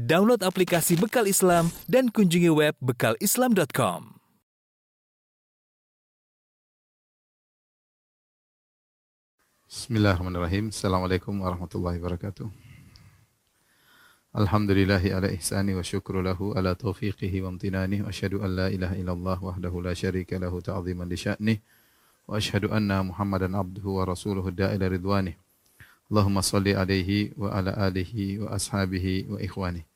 Download aplikasi Bekal Islam dan kunjungi web bekalislam.com. Bismillahirrahmanirrahim. Assalamualaikum warahmatullahi wabarakatuh. Alhamdulillahi ala ihsani wa syukru lahu ala taufiqihi wa amtinani wa asyhadu an la ilaha illallah wahdahu la syarika lahu ta'ziman li sya'nih wa asyhadu anna Muhammadan abduhu wa rasuluhu da'ila ridwanih. Allahumma salli alaihi wa ala alihi wa ashabihi wa ikhwani.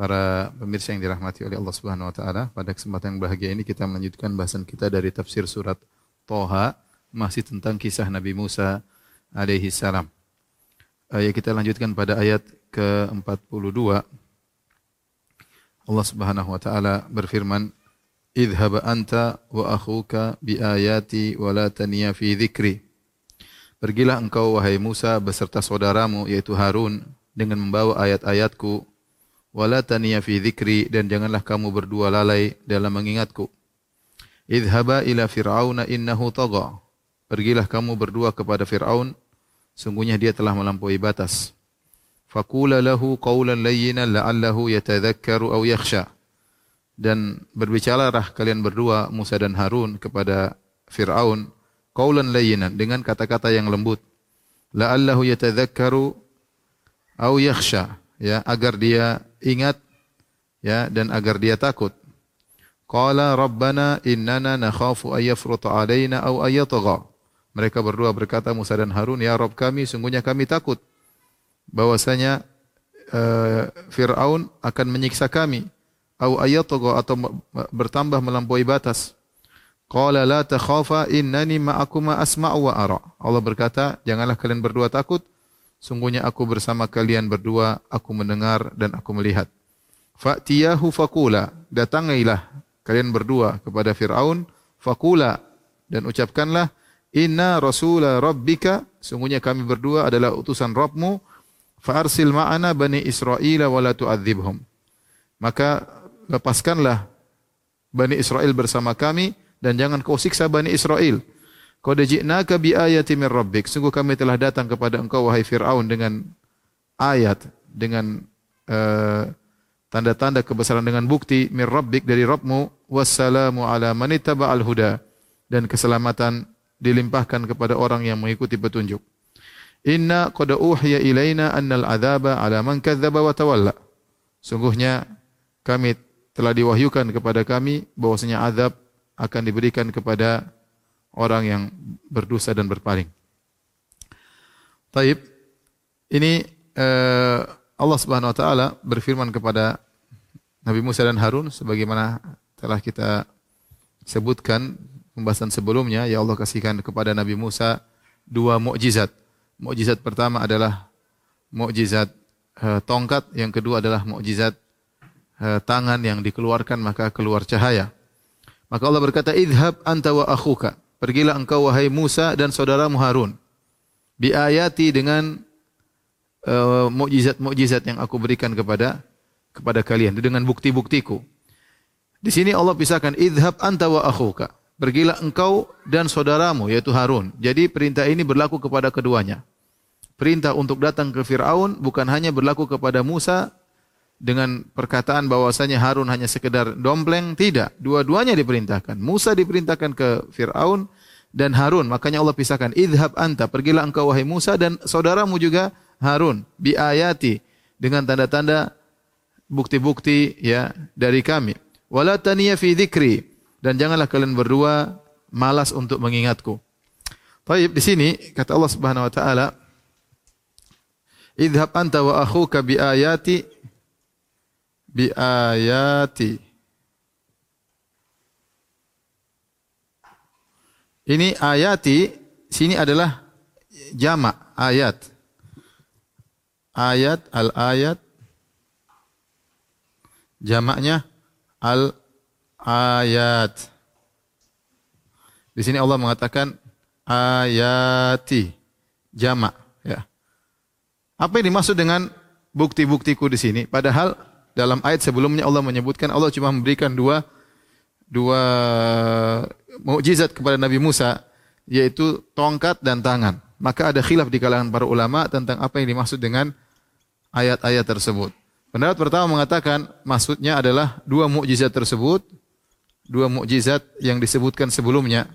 Para pemirsa yang dirahmati oleh Allah Subhanahu wa taala, pada kesempatan yang bahagia ini kita melanjutkan bahasan kita dari tafsir surat Toha masih tentang kisah Nabi Musa alaihi salam. Uh, ya kita lanjutkan pada ayat ke-42. Allah Subhanahu wa taala berfirman, "Idhhab anta wa akhuka bi ayati wa la taniya fi dzikri." Pergilah engkau wahai Musa beserta saudaramu yaitu Harun dengan membawa ayat-ayatku wala taniya fi dzikri dan janganlah kamu berdua lalai dalam mengingatku. Idhaba ila fir'auna innahu tagha. Pergilah kamu berdua kepada Fir'aun, sungguhnya dia telah melampaui batas. Fakula lahu qawlan layyinan la'allahu yatadhakkaru aw yakhsha. Dan berbicaralah kalian berdua Musa dan Harun kepada Fir'aun qawlan layyinan dengan kata-kata yang lembut. La'allahu yatadhakkaru aw yakhsha ya agar dia ingat ya dan agar dia takut. Qala rabbana innana nakhafu ay yafruta alaina aw ay yatgha. Mereka berdua berkata Musa dan Harun, "Ya Rabb kami, sungguhnya kami takut bahwasanya uh, Firaun akan menyiksa kami au ayatgha atau bertambah melampaui batas." Qala la takhafa innani ma'akuma asma'u wa ara. Allah berkata, "Janganlah kalian berdua takut, Sungguhnya aku bersama kalian berdua, aku mendengar dan aku melihat. Fa'tiyahu fakula, datangailah kalian berdua kepada Fir'aun, fakula, dan ucapkanlah, Inna rasula rabbika, sungguhnya kami berdua adalah utusan Rabbmu, fa'arsil ma'ana bani Israel wa la tu'adzibhum. Maka lepaskanlah Bani Israel bersama kami, dan jangan kau siksa Bani Israel. Qad ji'naka bi ayati min rabbik. Sungguh kami telah datang kepada engkau wahai Firaun dengan ayat dengan uh, tanda-tanda kebesaran dengan bukti min rabbik dari Rabbmu wassalamu ala man ittaba'al huda dan keselamatan dilimpahkan kepada orang yang mengikuti petunjuk. Inna qad uhiya ilaina annal adzaba ala man kadzdzaba wa tawalla. Sungguhnya kami telah diwahyukan kepada kami bahwasanya azab akan diberikan kepada orang yang berdosa dan berpaling. Taib, ini uh, Allah Subhanahu wa taala berfirman kepada Nabi Musa dan Harun sebagaimana telah kita sebutkan pembahasan sebelumnya ya Allah kasihkan kepada Nabi Musa dua mukjizat. Mukjizat pertama adalah mukjizat uh, tongkat, yang kedua adalah mukjizat uh, tangan yang dikeluarkan maka keluar cahaya. Maka Allah berkata, "Idhab anta wa akhuka." Pergilah engkau wahai Musa dan saudaramu Harun. Bi ayati dengan uh, mukjizat-mukjizat yang aku berikan kepada kepada kalian dengan bukti-buktiku. Di sini Allah pisahkan idhab anta wa akhuka. Pergilah engkau dan saudaramu yaitu Harun. Jadi perintah ini berlaku kepada keduanya. Perintah untuk datang ke Firaun bukan hanya berlaku kepada Musa dengan perkataan bahwasanya Harun hanya sekedar dompleng, tidak. Dua-duanya diperintahkan. Musa diperintahkan ke Fir'aun dan Harun. Makanya Allah pisahkan. Idhab anta, pergilah engkau wahai Musa dan saudaramu juga Harun. Bi ayati, dengan tanda-tanda bukti-bukti ya dari kami. Wala taniya fi dzikri dan janganlah kalian berdua malas untuk mengingatku. Baik, di sini kata Allah Subhanahu wa taala, Idhab anta wa akhuka bi ayati bi ayati. Ini ayati sini adalah jamak ayat. Ayat al ayat jamaknya al ayat. Di sini Allah mengatakan ayati jamak ya. Apa yang dimaksud dengan bukti-buktiku di sini? Padahal dalam ayat sebelumnya Allah menyebutkan Allah cuma memberikan dua dua mukjizat kepada Nabi Musa yaitu tongkat dan tangan. Maka ada khilaf di kalangan para ulama tentang apa yang dimaksud dengan ayat-ayat tersebut. Pendapat pertama mengatakan maksudnya adalah dua mukjizat tersebut, dua mukjizat yang disebutkan sebelumnya.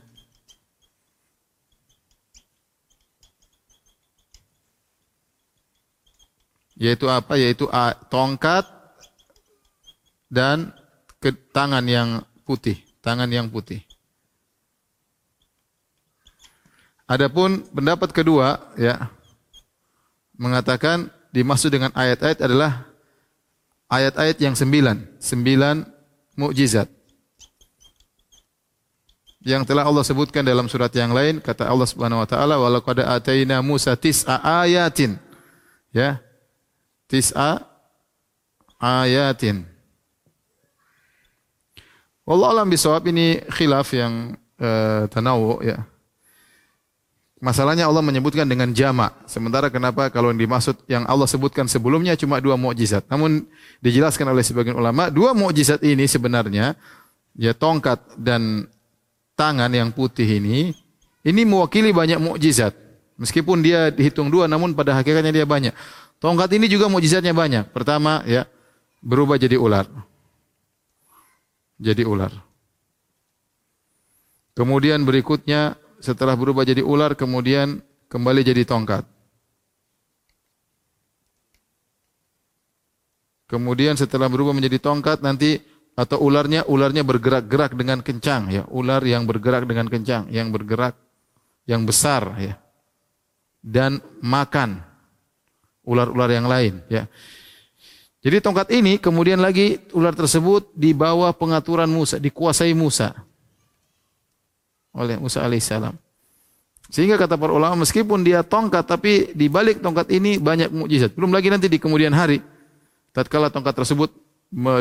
Yaitu apa? Yaitu tongkat dan ke tangan yang putih, tangan yang putih. Adapun pendapat kedua ya mengatakan dimaksud dengan ayat-ayat adalah ayat-ayat yang sembilan, sembilan mukjizat. Yang telah Allah sebutkan dalam surat yang lain kata Allah Subhanahu wa taala walaqad ataina Musa tis'a ayatin. Ya tis'a ayatin Wallah alam bisawab ini khilaf yang uh, tanawu ya Masalahnya Allah menyebutkan dengan jama. Sementara kenapa kalau yang dimaksud yang Allah sebutkan sebelumnya cuma dua mukjizat. Namun dijelaskan oleh sebagian ulama, dua mukjizat ini sebenarnya ya tongkat dan tangan yang putih ini ini mewakili banyak mukjizat. Meskipun dia dihitung dua namun pada hakikatnya dia banyak. Tongkat ini juga mukjizatnya banyak. Pertama ya berubah jadi ular. Jadi ular. Kemudian berikutnya setelah berubah jadi ular kemudian kembali jadi tongkat. Kemudian setelah berubah menjadi tongkat nanti atau ularnya ularnya bergerak-gerak dengan kencang ya, ular yang bergerak dengan kencang, yang bergerak yang besar ya. Dan makan ular-ular yang lain ya. Jadi tongkat ini kemudian lagi ular tersebut di bawah pengaturan Musa, dikuasai Musa oleh Musa alaihissalam. Sehingga kata para ulama meskipun dia tongkat tapi di balik tongkat ini banyak mukjizat. Belum lagi nanti di kemudian hari tatkala tongkat tersebut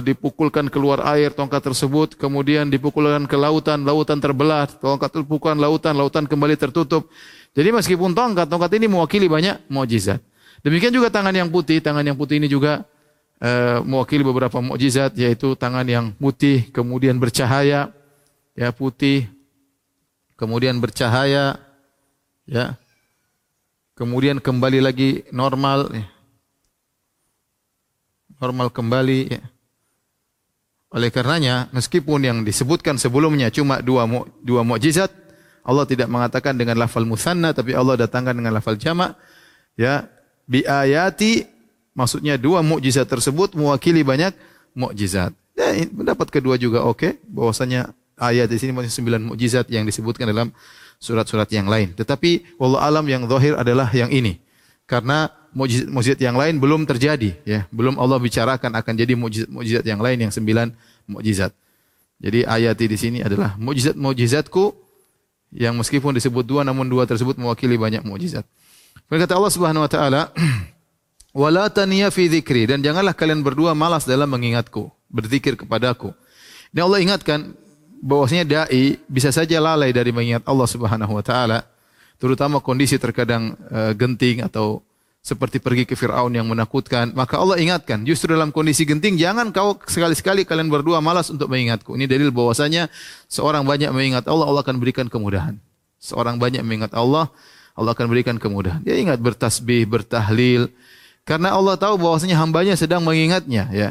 dipukulkan keluar air tongkat tersebut kemudian dipukulkan ke lautan lautan terbelah tongkat terpukulkan lautan lautan kembali tertutup jadi meskipun tongkat tongkat ini mewakili banyak mukjizat demikian juga tangan yang putih tangan yang putih ini juga uh, mewakili beberapa mukjizat yaitu tangan yang putih kemudian bercahaya ya putih kemudian bercahaya, ya, kemudian kembali lagi normal, ya. normal kembali. Ya. Oleh karenanya, meskipun yang disebutkan sebelumnya cuma dua dua mukjizat, Allah tidak mengatakan dengan lafal musanna, tapi Allah datangkan dengan lafal jamak. Ya, bi ayati maksudnya dua mukjizat tersebut mewakili banyak mukjizat. Ya, pendapat kedua juga oke, okay, bahwasanya ayat di sini masih sembilan mukjizat yang disebutkan dalam surat-surat yang lain. Tetapi wallah alam yang zahir adalah yang ini. Karena mukjizat yang lain belum terjadi ya, belum Allah bicarakan akan jadi mukjizat-mukjizat yang lain yang sembilan mukjizat. Jadi ayat di sini adalah mukjizat-mukjizatku yang meskipun disebut dua namun dua tersebut mewakili banyak mukjizat. Kata Allah Subhanahu wa taala, "Wala taniya fi dzikri" dan janganlah kalian berdua malas dalam mengingatku, berzikir kepadaku. Ini Allah ingatkan bahwasanya dai bisa saja lalai dari mengingat Allah Subhanahu wa taala, terutama kondisi terkadang uh, genting atau seperti pergi ke Firaun yang menakutkan, maka Allah ingatkan, justru dalam kondisi genting jangan kau sekali-sekali kalian berdua malas untuk mengingatku. Ini dalil bahwasanya seorang banyak mengingat Allah, Allah akan berikan kemudahan. Seorang banyak mengingat Allah, Allah akan berikan kemudahan. Dia ingat bertasbih, bertahlil, karena Allah tahu bahwasanya hambanya sedang mengingatnya, ya.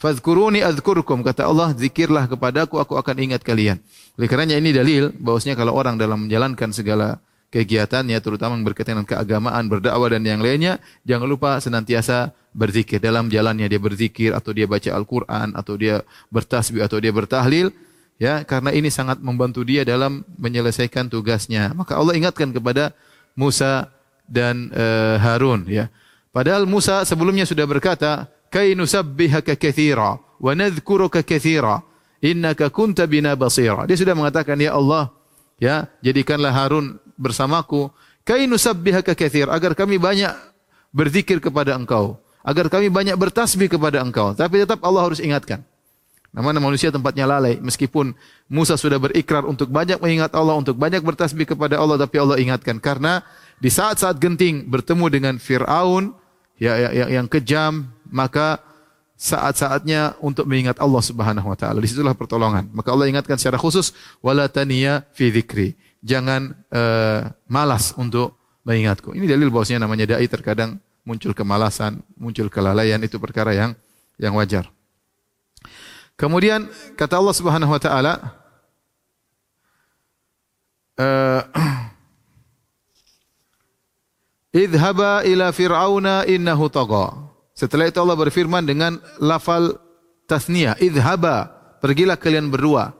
Fadhkuruni adzkurkum kata Allah zikirlah kepadaku aku akan ingat kalian. Oleh karenanya ini dalil bahwasanya kalau orang dalam menjalankan segala kegiatannya terutama yang berkaitan dengan keagamaan, berdakwah dan yang lainnya jangan lupa senantiasa berzikir dalam jalannya dia berzikir atau dia baca Al-Qur'an atau dia bertasbih atau dia bertahlil ya karena ini sangat membantu dia dalam menyelesaikan tugasnya. Maka Allah ingatkan kepada Musa dan uh, Harun ya. Padahal Musa sebelumnya sudah berkata, "Kai nusabbihaka katsira wa nadhkuruka katsira, innaka kunta bina basira." Dia sudah mengatakan, "Ya Allah, ya, jadikanlah Harun bersamaku, kai nusabbihaka katsir, agar kami banyak berzikir kepada engkau, agar kami banyak bertasbih kepada engkau." Tapi tetap Allah harus ingatkan. Namanya manusia tempatnya lalai. Meskipun Musa sudah berikrar untuk banyak mengingat Allah, untuk banyak bertasbih kepada Allah, tapi Allah ingatkan. Karena di saat-saat genting bertemu dengan Fir'aun, ya, ya, yang, yang kejam, maka saat-saatnya untuk mengingat Allah Subhanahu wa taala. Di situlah pertolongan. Maka Allah ingatkan secara khusus wala taniya fi dzikri. Jangan uh, malas untuk mengingatku. Ini dalil bahwasanya namanya dai terkadang muncul kemalasan, muncul kelalaian itu perkara yang yang wajar. Kemudian kata Allah Subhanahu wa taala uh, Idhaba ila fir'auna innahu tagha. Setelah itu Allah berfirman dengan lafal tasniyah, idhaba, pergilah kalian berdua.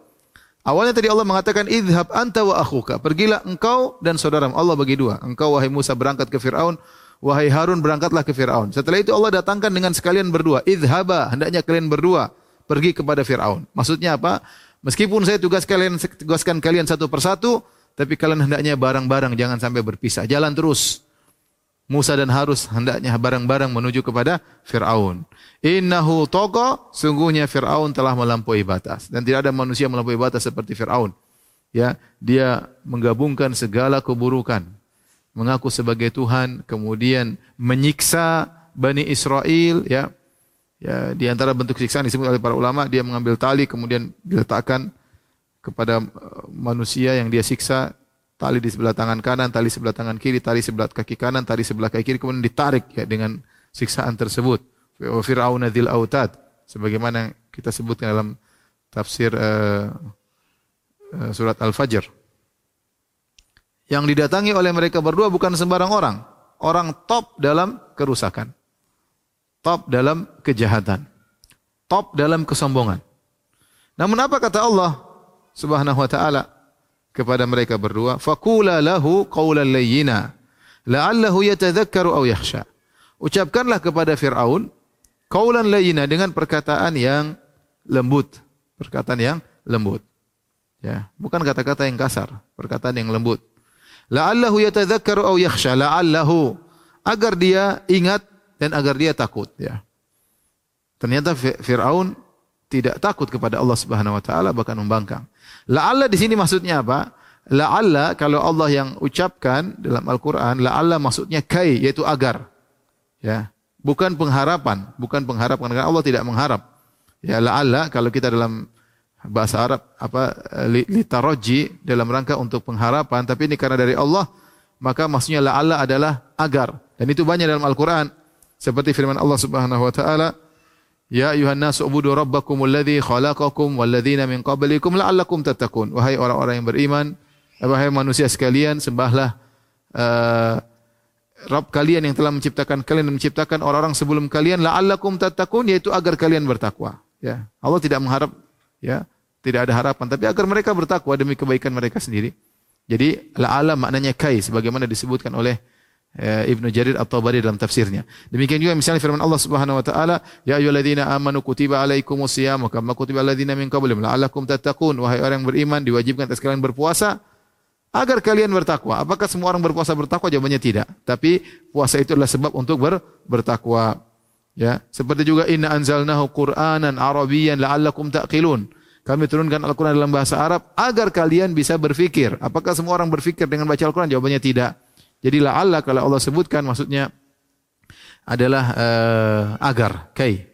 Awalnya tadi Allah mengatakan idhab anta wa akhuka, pergilah engkau dan saudaramu. Allah bagi dua. Engkau wahai Musa berangkat ke Firaun, wahai Harun berangkatlah ke Firaun. Setelah itu Allah datangkan dengan sekalian berdua, idhaba, hendaknya kalian berdua pergi kepada Firaun. Maksudnya apa? Meskipun saya tugas kalian tugaskan kalian satu persatu, tapi kalian hendaknya bareng-bareng jangan sampai berpisah. Jalan terus. Musa dan Harus hendaknya bareng-bareng menuju kepada Fir'aun. Innahu toga, sungguhnya Fir'aun telah melampaui batas. Dan tidak ada manusia melampaui batas seperti Fir'aun. Ya, dia menggabungkan segala keburukan. Mengaku sebagai Tuhan, kemudian menyiksa Bani Israel, ya. Ya, di antara bentuk siksaan disebut oleh para ulama, dia mengambil tali kemudian diletakkan kepada eh, manusia yang dia siksa tali di sebelah tangan kanan, tali sebelah tangan kiri, tali sebelah kaki kanan, tali sebelah kaki kiri, kemudian ditarik ya dengan siksaan tersebut. Fir'aun dzil autad sebagaimana kita sebutkan dalam tafsir uh, uh, surat Al-Fajr. Yang didatangi oleh mereka berdua bukan sembarang orang, orang top dalam kerusakan. Top dalam kejahatan. Top dalam kesombongan. Namun apa kata Allah Subhanahu wa taala? Kepada mereka berdua, faqula lahu qawlan layyina la'allahu yatadhakkaru aw yakhsha. Ucapkanlah kepada Firaun qawlan layyina dengan perkataan yang lembut, perkataan yang lembut. Ya, bukan kata-kata yang kasar, perkataan yang lembut. La'allahu yatadhakkaru aw yakhsha, la'allahu agar dia ingat dan agar dia takut, ya. Ternyata Firaun tidak takut kepada Allah Subhanahu wa taala bahkan membangkang. La'alla di sini maksudnya apa? La'alla kalau Allah yang ucapkan dalam Al-Qur'an, la'alla maksudnya kai yaitu agar. Ya, bukan pengharapan, bukan pengharapan karena Allah tidak mengharap. Ya, la'alla kalau kita dalam bahasa Arab apa litaraji dalam rangka untuk pengharapan, tapi ini karena dari Allah, maka maksudnya la'alla adalah agar. Dan itu banyak dalam Al-Qur'an. Seperti firman Allah Subhanahu wa taala, Ya ayuhan nas ubudu rabbakum alladhi khalaqakum walladzina min qablikum la'allakum tattaqun. Wahai orang-orang yang beriman, wahai manusia sekalian, sembahlah uh, Rabb kalian yang telah menciptakan kalian dan menciptakan orang-orang sebelum kalian la'allakum tattaqun yaitu agar kalian bertakwa. Ya. Allah tidak mengharap ya, tidak ada harapan tapi agar mereka bertakwa demi kebaikan mereka sendiri. Jadi la'alla maknanya kai sebagaimana disebutkan oleh Eh, Ibnu Jarir At-Tabari dalam tafsirnya. Demikian juga misalnya firman Allah Subhanahu wa taala, "Ya ayyuhalladzina amanu kutiba alaikumus shiyam kama kutiba alladzina min qablikum la'allakum tattaqun." Wahai orang yang beriman, diwajibkan atas kalian berpuasa agar kalian bertakwa. Apakah semua orang berpuasa bertakwa? Jawabannya tidak. Tapi puasa itu adalah sebab untuk ber, bertakwa. Ya, seperti juga inna anzalnahu Qur'anan Arabiyyan la'allakum taqilun. Kami turunkan Al-Quran dalam bahasa Arab agar kalian bisa berfikir. Apakah semua orang berfikir dengan baca Al-Quran? Jawabannya tidak. Jadi la'alla kalau Allah sebutkan maksudnya adalah uh, agar, kai.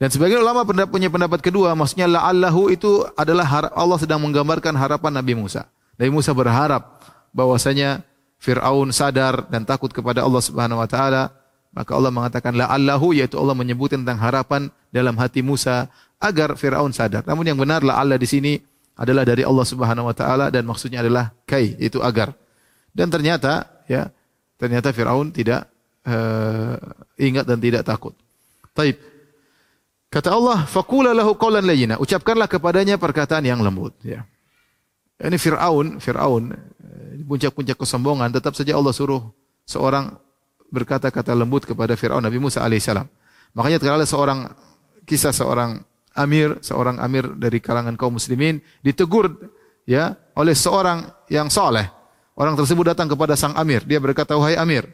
Dan sebagian ulama punya pendapat kedua, maksudnya la'allahu itu adalah Allah sedang menggambarkan harapan Nabi Musa. Nabi Musa berharap bahwasanya Fir'aun sadar dan takut kepada Allah Subhanahu wa taala, maka Allah mengatakan la'allahu yaitu Allah menyebut tentang harapan dalam hati Musa agar Fir'aun sadar. Namun yang benar la'alla di sini adalah dari Allah Subhanahu wa taala dan maksudnya adalah kai, itu agar. Dan ternyata ya ternyata Firaun tidak uh, ingat dan tidak takut. Taib. Kata Allah, "Faqula lahu qawlan layyina." Ucapkanlah kepadanya perkataan yang lembut, ya. Ini Firaun, Firaun eh, puncak-puncak kesombongan tetap saja Allah suruh seorang berkata-kata lembut kepada Firaun Nabi Musa alaihissalam. Makanya terkala seorang kisah seorang amir, seorang amir dari kalangan kaum muslimin ditegur ya oleh seorang yang soleh Orang tersebut datang kepada sang amir. Dia berkata, wahai amir,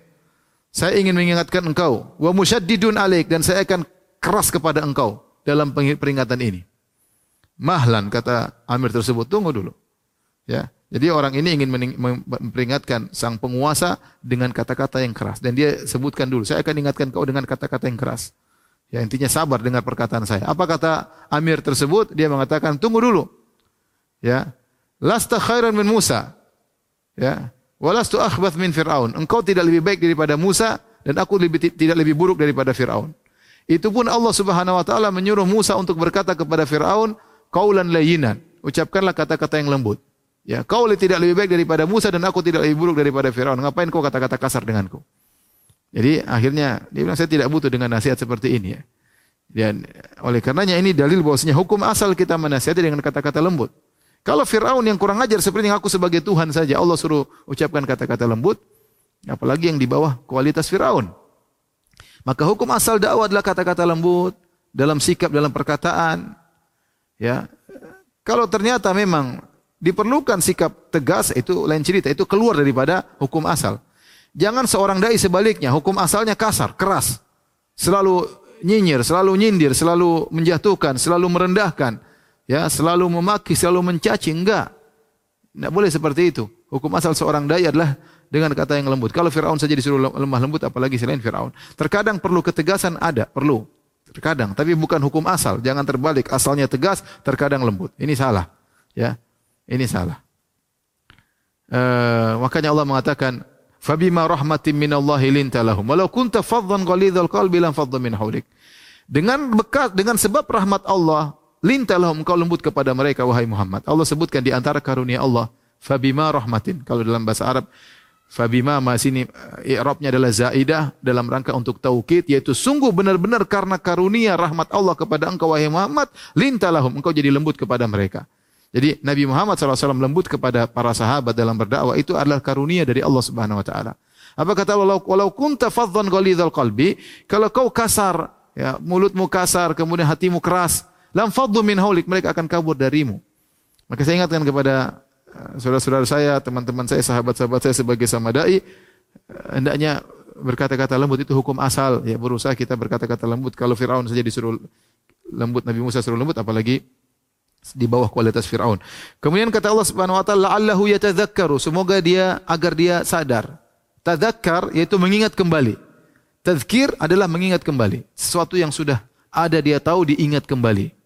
saya ingin mengingatkan engkau. Wa musyaddidun alaik. Dan saya akan keras kepada engkau dalam peringatan ini. Mahlan, kata amir tersebut. Tunggu dulu. Ya, Jadi orang ini ingin memperingatkan sang penguasa dengan kata-kata yang keras. Dan dia sebutkan dulu, saya akan ingatkan kau dengan kata-kata yang keras. Ya intinya sabar dengar perkataan saya. Apa kata Amir tersebut? Dia mengatakan, tunggu dulu. Ya, lasta khairan min Musa. Ya. Walastu akhbath min Fir'aun. Engkau tidak lebih baik daripada Musa dan aku lebih, tidak lebih buruk daripada Fir'aun. Itu pun Allah Subhanahu wa taala menyuruh Musa untuk berkata kepada Firaun, "Qaulan layyinan." Ucapkanlah kata-kata yang lembut. Ya, kau tidak lebih baik daripada Musa dan aku tidak lebih buruk daripada Firaun. Ngapain kau kata-kata kasar denganku? Jadi akhirnya dia bilang saya tidak butuh dengan nasihat seperti ini ya. Dan oleh karenanya ini dalil bahwasanya hukum asal kita menasihati dengan kata-kata lembut. Kalau Firaun yang kurang ajar seperti aku sebagai Tuhan saja Allah suruh ucapkan kata-kata lembut, apalagi yang di bawah kualitas Firaun. Maka hukum asal dakwah adalah kata-kata lembut dalam sikap, dalam perkataan. Ya. Kalau ternyata memang diperlukan sikap tegas itu lain cerita, itu keluar daripada hukum asal. Jangan seorang dai sebaliknya, hukum asalnya kasar, keras. Selalu nyinyir, selalu nyindir, selalu menjatuhkan, selalu merendahkan, ya, selalu memaki, selalu mencaci, enggak. Tidak boleh seperti itu. Hukum asal seorang dai adalah dengan kata yang lembut. Kalau Firaun saja disuruh lemah lembut apalagi selain Firaun. Terkadang perlu ketegasan ada, perlu. Terkadang, tapi bukan hukum asal. Jangan terbalik, asalnya tegas, terkadang lembut. Ini salah. Ya. Ini salah. Uh, makanya Allah mengatakan, "Fabima rahmatin minallahi linta lahum, walau kunta faddan ghalidhal qalbi lam faddu min hawlik." Dengan bekas dengan sebab rahmat Allah, linta lahum engkau lembut kepada mereka wahai Muhammad. Allah sebutkan di antara karunia Allah, "Fabima rahmatin." Kalau dalam bahasa Arab, Fabima ma sini eh, i'rabnya adalah zaidah dalam rangka untuk taukid yaitu sungguh benar-benar karena karunia rahmat Allah kepada engkau wahai Muhammad lintalahum engkau jadi lembut kepada mereka. Jadi Nabi Muhammad SAW lembut kepada para sahabat dalam berdakwah itu adalah karunia dari Allah Subhanahu wa taala. Apa kata Allah walau kunta ghalidhal qalbi kalau kau kasar ya mulutmu kasar kemudian hatimu keras lam faddu min haulik mereka akan kabur darimu. Maka saya ingatkan kepada Eh, saudara-saudara saya, teman-teman saya, sahabat-sahabat saya sebagai sama dai, eh, hendaknya berkata-kata lembut itu hukum asal. Ya berusaha kita berkata-kata lembut. Kalau Fir'aun saja disuruh lembut, Nabi Musa suruh lembut, apalagi di bawah kualitas Fir'aun. Kemudian kata Allah Subhanahu wa taala, "La'allahu yatadzakkaru." Semoga dia agar dia sadar. Tadzakkar yaitu mengingat kembali. Tazkir adalah mengingat kembali. Sesuatu yang sudah ada dia tahu diingat kembali.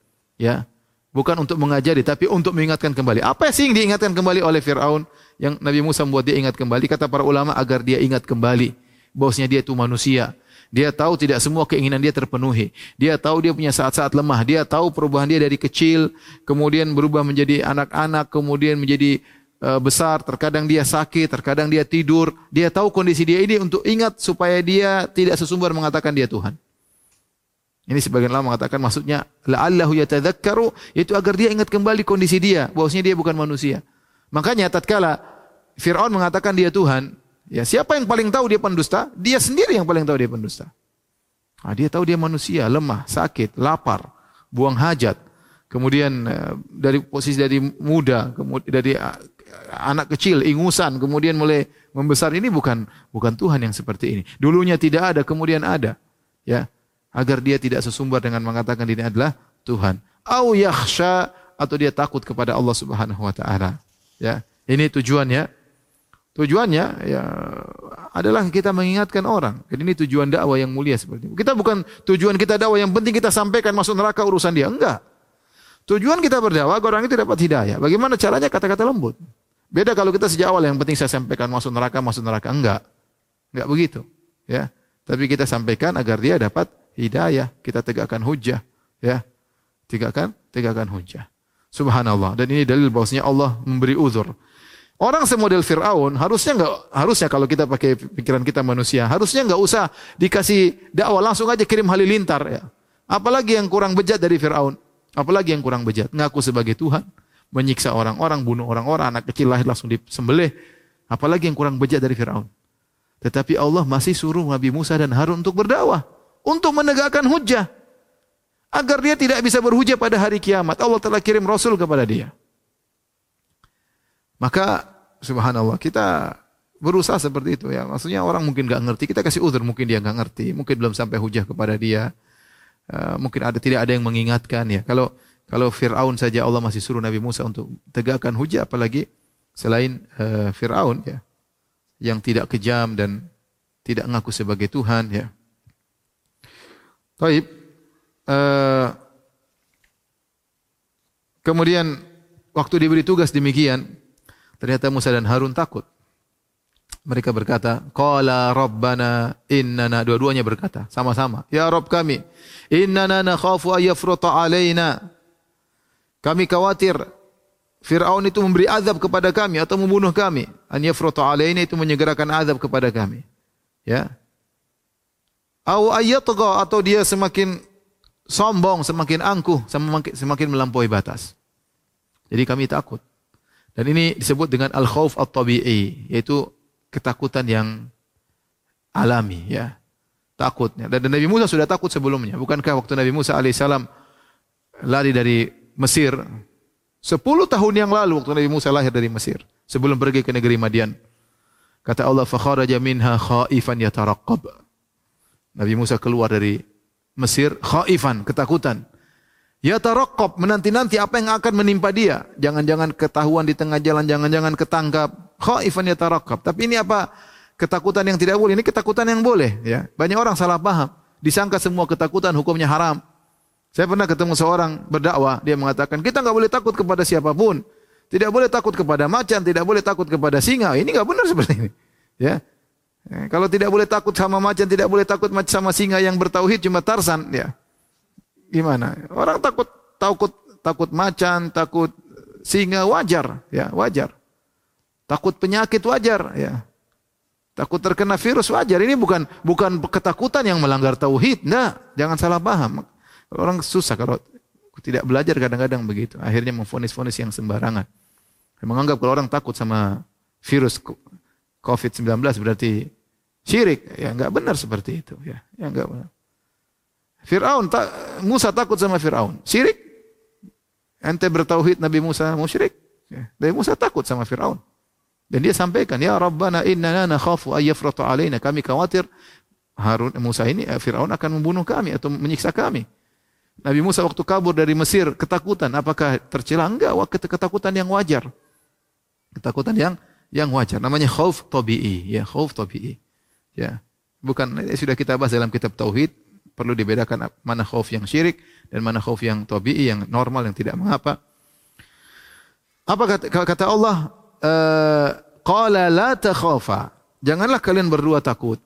Ya. Bukan untuk mengajari, tapi untuk mengingatkan kembali. Apa sih yang diingatkan kembali oleh Fir'aun? Yang Nabi Musa membuat dia ingat kembali. Kata para ulama agar dia ingat kembali. Bahwasanya dia itu manusia. Dia tahu tidak semua keinginan dia terpenuhi. Dia tahu dia punya saat-saat lemah. Dia tahu perubahan dia dari kecil, kemudian berubah menjadi anak-anak, kemudian menjadi uh, besar. Terkadang dia sakit, terkadang dia tidur. Dia tahu kondisi dia ini untuk ingat supaya dia tidak sesumbar mengatakan dia Tuhan. Ini sebagian ulama mengatakan maksudnya la'allahu yatadzakkaru itu agar dia ingat kembali kondisi dia bahwasanya dia bukan manusia. Makanya tatkala Firaun mengatakan dia Tuhan, ya siapa yang paling tahu dia pendusta? Dia sendiri yang paling tahu dia pendusta. Nah, dia tahu dia manusia, lemah, sakit, lapar, buang hajat. Kemudian eh, dari posisi dari muda, kemudian dari eh, anak kecil, ingusan, kemudian mulai membesar ini bukan bukan Tuhan yang seperti ini. Dulunya tidak ada, kemudian ada. Ya, agar dia tidak sesumbar dengan mengatakan ini adalah Tuhan. Au yakhsha atau dia takut kepada Allah Subhanahu wa taala. Ya, ini tujuannya. Tujuannya ya adalah kita mengingatkan orang. Jadi ini tujuan dakwah yang mulia seperti itu. Kita bukan tujuan kita dakwah yang penting kita sampaikan masuk neraka urusan dia. Enggak. Tujuan kita berdakwah orang itu dapat hidayah. Bagaimana caranya kata-kata lembut. Beda kalau kita sejak awal yang penting saya sampaikan masuk neraka, masuk neraka. Enggak. Enggak begitu. Ya. Tapi kita sampaikan agar dia dapat hidayah, kita tegakkan hujah, ya. Tegakkan, tegakkan hujah. Subhanallah. Dan ini dalil bahwasanya Allah memberi uzur. Orang semodel Fir'aun harusnya enggak harusnya kalau kita pakai pikiran kita manusia, harusnya enggak usah dikasih dakwah langsung aja kirim halilintar ya. Apalagi yang kurang bejat dari Fir'aun. Apalagi yang kurang bejat, ngaku sebagai Tuhan, menyiksa orang-orang, bunuh orang-orang, anak kecil lahir langsung disembelih. Apalagi yang kurang bejat dari Fir'aun. Tetapi Allah masih suruh Nabi Musa dan Harun untuk berdakwah untuk menegakkan hujah agar dia tidak bisa berhujah pada hari kiamat. Allah telah kirim rasul kepada dia. Maka subhanallah kita berusaha seperti itu ya. Maksudnya orang mungkin nggak ngerti, kita kasih uzur mungkin dia nggak ngerti, mungkin belum sampai hujah kepada dia. Uh, mungkin ada tidak ada yang mengingatkan ya. Kalau kalau Fir'aun saja Allah masih suruh Nabi Musa untuk tegakkan hujah apalagi selain uh, Fir'aun ya yang tidak kejam dan tidak ngaku sebagai Tuhan ya. Baik. Uh, kemudian waktu diberi tugas demikian, ternyata Musa dan Harun takut. Mereka berkata, Qala Rabbana innana. Dua-duanya berkata, sama-sama. Ya Rabb kami, innana nakhafu ayyafruta alaina. Kami khawatir Fir'aun itu memberi azab kepada kami atau membunuh kami. An yafruta alaina itu menyegerakan azab kepada kami. Ya. Au ayyatgha atau dia semakin sombong, semakin angkuh, semakin, semakin melampaui batas. Jadi kami takut. Dan ini disebut dengan al-khauf at-tabi'i, yaitu ketakutan yang alami ya. Takutnya. Dan Nabi Musa sudah takut sebelumnya. Bukankah waktu Nabi Musa alaihissalam lari dari Mesir sepuluh tahun yang lalu waktu Nabi Musa lahir dari Mesir sebelum pergi ke negeri Madian. Kata Allah, "Fakharaja minha khaifan yataraqqab." Nabi Musa keluar dari Mesir khaifan, ketakutan. Ya tarakab menanti-nanti apa yang akan menimpa dia. Jangan-jangan ketahuan di tengah jalan, jangan-jangan ketangkap. Khaifan ya tarakab. Tapi ini apa? Ketakutan yang tidak boleh. Ini ketakutan yang boleh. Ya, banyak orang salah paham. Disangka semua ketakutan hukumnya haram. Saya pernah ketemu seorang berdakwah, dia mengatakan kita nggak boleh takut kepada siapa pun, tidak boleh takut kepada macan, tidak boleh takut kepada singa. Ini nggak benar seperti ini. Ya, kalau tidak boleh takut sama macan, tidak boleh takut sama singa yang bertauhid cuma Tarsan, ya. Gimana? Orang takut takut takut macan, takut singa wajar, ya, wajar. Takut penyakit wajar, ya. Takut terkena virus wajar. Ini bukan bukan ketakutan yang melanggar tauhid. Nah, jangan salah paham. Orang susah kalau tidak belajar kadang-kadang begitu. Akhirnya memfonis-fonis yang sembarangan. Menganggap kalau orang takut sama virus COVID-19 berarti syirik. Ya enggak benar seperti itu. Ya, ya enggak benar. Fir'aun, ta, Musa takut sama Fir'aun. Syirik. Ente bertauhid Nabi Musa musyrik. Ya. Nabi Musa takut sama Fir'aun. Dan dia sampaikan, Ya Rabbana innana nakhafu ayyafrata alaina. Kami khawatir Harun Musa ini eh, Firaun akan membunuh kami atau menyiksa kami. Nabi Musa waktu kabur dari Mesir ketakutan, apakah tercela? Enggak, ketakutan yang wajar. Ketakutan yang yang wajar. Namanya khauf tabi'i, ya, khauf tabi'i. Ya. Bukan eh, sudah kita bahas dalam kitab tauhid, perlu dibedakan mana khauf yang syirik dan mana khauf yang tabii yang normal yang tidak mengapa. Apa kata, kata Allah? Uh, Qala la takhafa. Janganlah kalian berdua takut.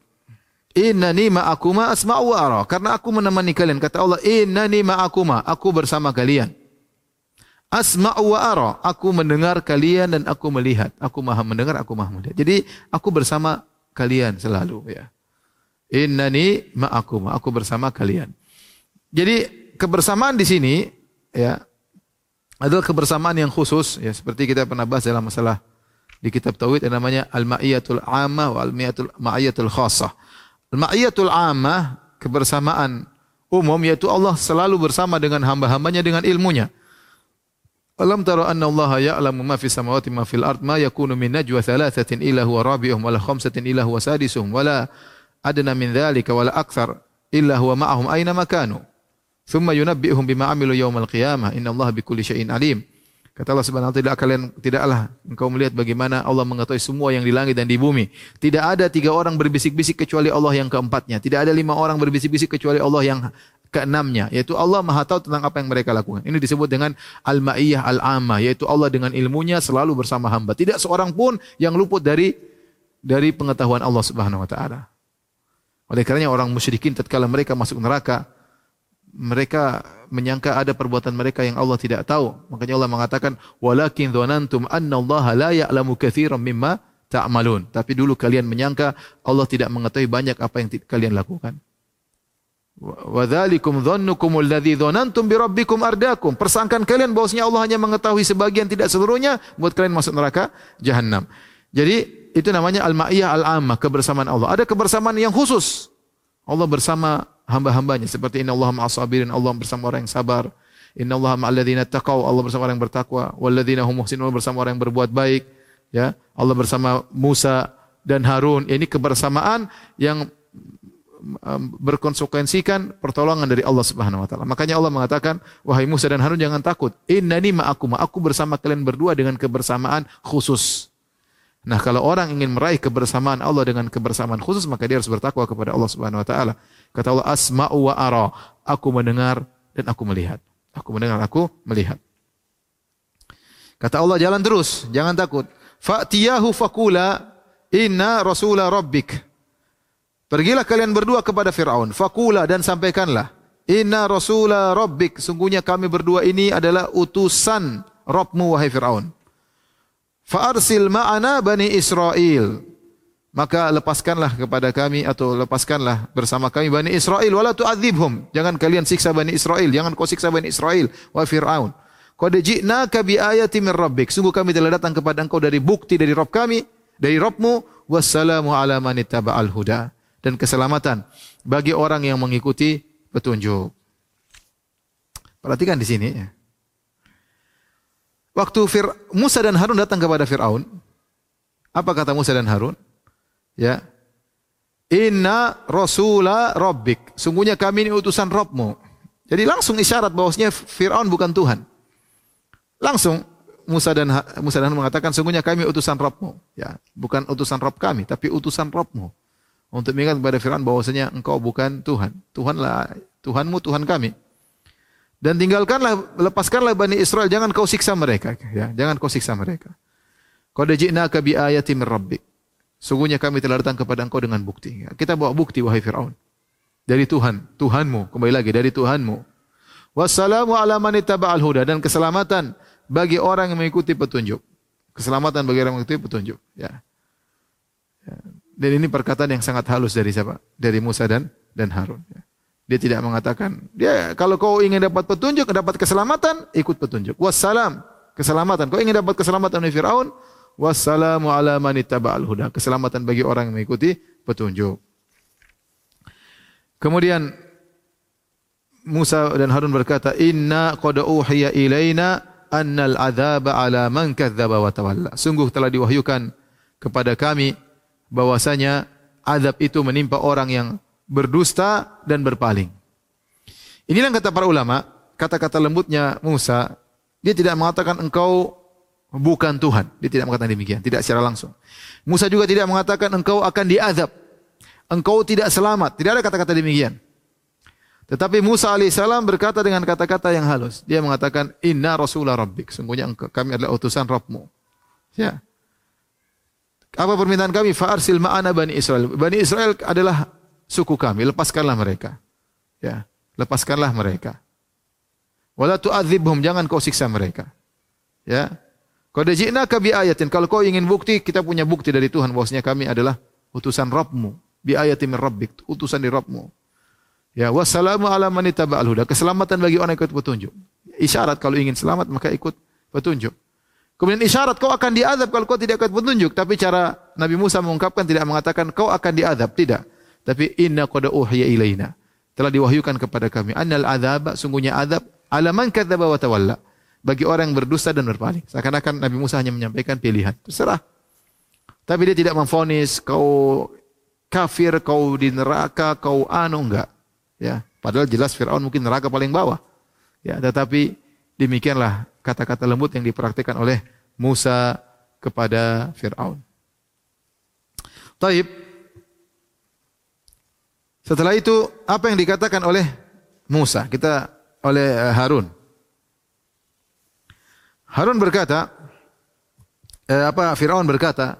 Innani ma'akuma asma'u wa ara. Karena aku menemani kalian. Kata Allah, innani ma'akuma. Aku bersama kalian. Asma'u wa ara. Aku mendengar kalian dan aku melihat. Aku maha mendengar, aku maha melihat. Jadi aku bersama kalian selalu ya. Innani ma'akum, aku bersama kalian. Jadi kebersamaan di sini ya adalah kebersamaan yang khusus ya seperti kita pernah bahas dalam masalah di kitab tauhid yang namanya al-ma'iyatul amma wa al-ma'iyatul ma'iyatul khassah. Al-ma'iyatul amma kebersamaan umum yaitu Allah selalu bersama dengan hamba-hambanya dengan ilmunya. Alam tara anna Allah ya'lamu ma fi samawati ma fil ard ma yakunu min najwa thalathatin illa huwa rabi'uhum wala khamsatin illa huwa sadisuhum wala adna min dhalika wala akthar illa huwa ma'ahum aina makanu. Thumma yunabbi'uhum bima amilu yawmal qiyamah. Inna Allah bikulli syai'in alim. Kata Allah Subhanahu wa taala, kalian tidaklah engkau melihat bagaimana Allah mengetahui semua yang di langit dan di bumi. Tidak ada tiga orang berbisik-bisik kecuali Allah yang keempatnya. Tidak ada lima orang berbisik-bisik kecuali Allah yang keenamnya, yaitu Allah Maha tahu tentang apa yang mereka lakukan. Ini disebut dengan al-ma'iyah al-ammah, yaitu Allah dengan ilmunya selalu bersama hamba. Tidak seorang pun yang luput dari dari pengetahuan Allah Subhanahu wa taala. Oleh karenanya orang musyrikin tatkala mereka masuk neraka, mereka menyangka ada perbuatan mereka yang Allah tidak tahu. Makanya Allah mengatakan, "Walakin dzanantum anna Allah la ya'lamu katsiran mimma ta'malun." Tapi dulu kalian menyangka Allah tidak mengetahui banyak apa yang kalian lakukan. Wa dzalikum dhannukum alladzi dzanantum bi rabbikum ardakum. Persangkaan kalian bahwasanya Allah hanya mengetahui sebagian tidak seluruhnya buat kalian masuk neraka jahanam. Jadi itu namanya al-ma'iyah al-ammah, kebersamaan Allah. Ada kebersamaan yang khusus. Allah bersama hamba-hambanya seperti inna Allah ma'asabirin, Allah bersama orang yang sabar. Inna Allah ma'alladzina taqaw, Allah bersama orang yang bertakwa. Walladzina hum muhsinun, bersama orang yang berbuat baik. Ya, Allah bersama Musa dan Harun. Ini kebersamaan yang berkonsekuensikan pertolongan dari Allah Subhanahu wa taala. Makanya Allah mengatakan, "Wahai Musa dan Harun jangan takut. Innani ma'akum. Aku bersama kalian berdua dengan kebersamaan khusus." Nah, kalau orang ingin meraih kebersamaan Allah dengan kebersamaan khusus, maka dia harus bertakwa kepada Allah Subhanahu wa taala. Kata Allah, "Asma'u wa ara." Aku mendengar dan aku melihat. Aku mendengar, aku melihat. Kata Allah, jalan terus, jangan takut. Fa'tiyahu fakula inna rasula rabbik. Pergilah kalian berdua kepada Fir'aun. Fakula dan sampaikanlah. Inna rasula rabbik. Sungguhnya kami berdua ini adalah utusan Rabbmu wahai Fir'aun. Fa'arsil ma'ana bani Israel. Maka lepaskanlah kepada kami atau lepaskanlah bersama kami Bani Israel. Wala tu'adzibhum. Jangan kalian siksa Bani Israel. Jangan kau siksa Bani Israel. Wahai Fir'aun. Qad ji'naka bi ayati min rabbik. Sungguh kami telah datang kepada engkau dari bukti dari Rabb kami, dari Rabbmu. Wassalamu ala man ittaba'al huda. Dan keselamatan bagi orang yang mengikuti petunjuk. Perhatikan di sini ya. Waktu Fir Musa dan Harun datang kepada Fir'aun, apa kata Musa dan Harun? Ya. Inna rasula rabbik. Sungguhnya kami ini utusan Rabbmu. Jadi langsung isyarat bahwasanya Fir'aun bukan Tuhan. Langsung Musa dan Musa dan mengatakan sungguhnya kami utusan Rabbmu. Ya, bukan utusan Rabb kami, tapi utusan Rabbmu. Untuk mengingat kepada Fir'aun bahwasanya engkau bukan Tuhan. Tuhanlah Tuhanmu, Tuhan kami. Dan tinggalkanlah, lepaskanlah Bani Israel, jangan kau siksa mereka. Ya, jangan kau siksa mereka. Qad ji'naka bi ayati min rabbik. Sungguhnya kami telah datang kepada engkau dengan bukti. Ya, kita bawa bukti wahai Fir'aun. Dari Tuhan, Tuhanmu, kembali lagi dari Tuhanmu. Wassalamu ala man ittaba'al huda dan keselamatan bagi orang yang mengikuti petunjuk. Keselamatan bagi orang yang mengikuti petunjuk. Ya. ya. Dan ini perkataan yang sangat halus dari siapa? Dari Musa dan dan Harun. Ya. Dia tidak mengatakan, dia kalau kau ingin dapat petunjuk, dapat keselamatan, ikut petunjuk. Wassalam, keselamatan. Kau ingin dapat keselamatan dari Firaun, wassalamu ala man huda. Keselamatan bagi orang yang mengikuti petunjuk. Kemudian Musa dan Harun berkata, "Inna qad uhiya ilaina annal adzaba ala man kadzdzaba wa tawalla. Sungguh telah diwahyukan kepada kami bahwasanya azab itu menimpa orang yang berdusta dan berpaling. Inilah kata para ulama, kata-kata lembutnya Musa, dia tidak mengatakan engkau bukan Tuhan. Dia tidak mengatakan demikian, tidak secara langsung. Musa juga tidak mengatakan engkau akan diazab. Engkau tidak selamat. Tidak ada kata-kata demikian. Tetapi Musa alaihissalam berkata dengan kata-kata yang halus. Dia mengatakan, Inna Rasulullah Rabbik. Sungguhnya kami adalah utusan Rabbmu. Ya. Apa permintaan kami? Fa'arsil ma'ana Bani Israel. Bani Israel adalah suku kami. Lepaskanlah mereka. Ya. Lepaskanlah mereka. Wala tu'adzibhum. Jangan kau siksa mereka. Ya. Kau dajina bi ayatin. Kalau kau ingin bukti, kita punya bukti dari Tuhan bahwasanya kami adalah utusan Rabbmu. Bi ayatin min Rabbik. Utusan di Rabbmu. Ya, wassalamu ala man ittaba'al huda. Keselamatan bagi orang yang ikut petunjuk. Isyarat kalau ingin selamat maka ikut petunjuk. Kemudian isyarat kau akan diadab kalau kau tidak ikut petunjuk. Tapi cara Nabi Musa mengungkapkan tidak mengatakan kau akan diadab. Tidak. Tapi inna qad uhiya ilaina. Telah diwahyukan kepada kami. Annal adzab sungguhnya adab ala man kadzdzaba wa tawalla. Bagi orang yang berdusta dan berpaling. Seakan-akan Nabi Musa hanya menyampaikan pilihan. Terserah. Tapi dia tidak memfonis kau kafir, kau di neraka, kau anu enggak. Ya, padahal jelas Firaun mungkin neraka paling bawah. Ya, tetapi demikianlah kata-kata lembut yang dipraktikkan oleh Musa kepada Firaun. Taib. Setelah itu apa yang dikatakan oleh Musa? Kita oleh eh, Harun. Harun berkata, eh, apa Firaun berkata,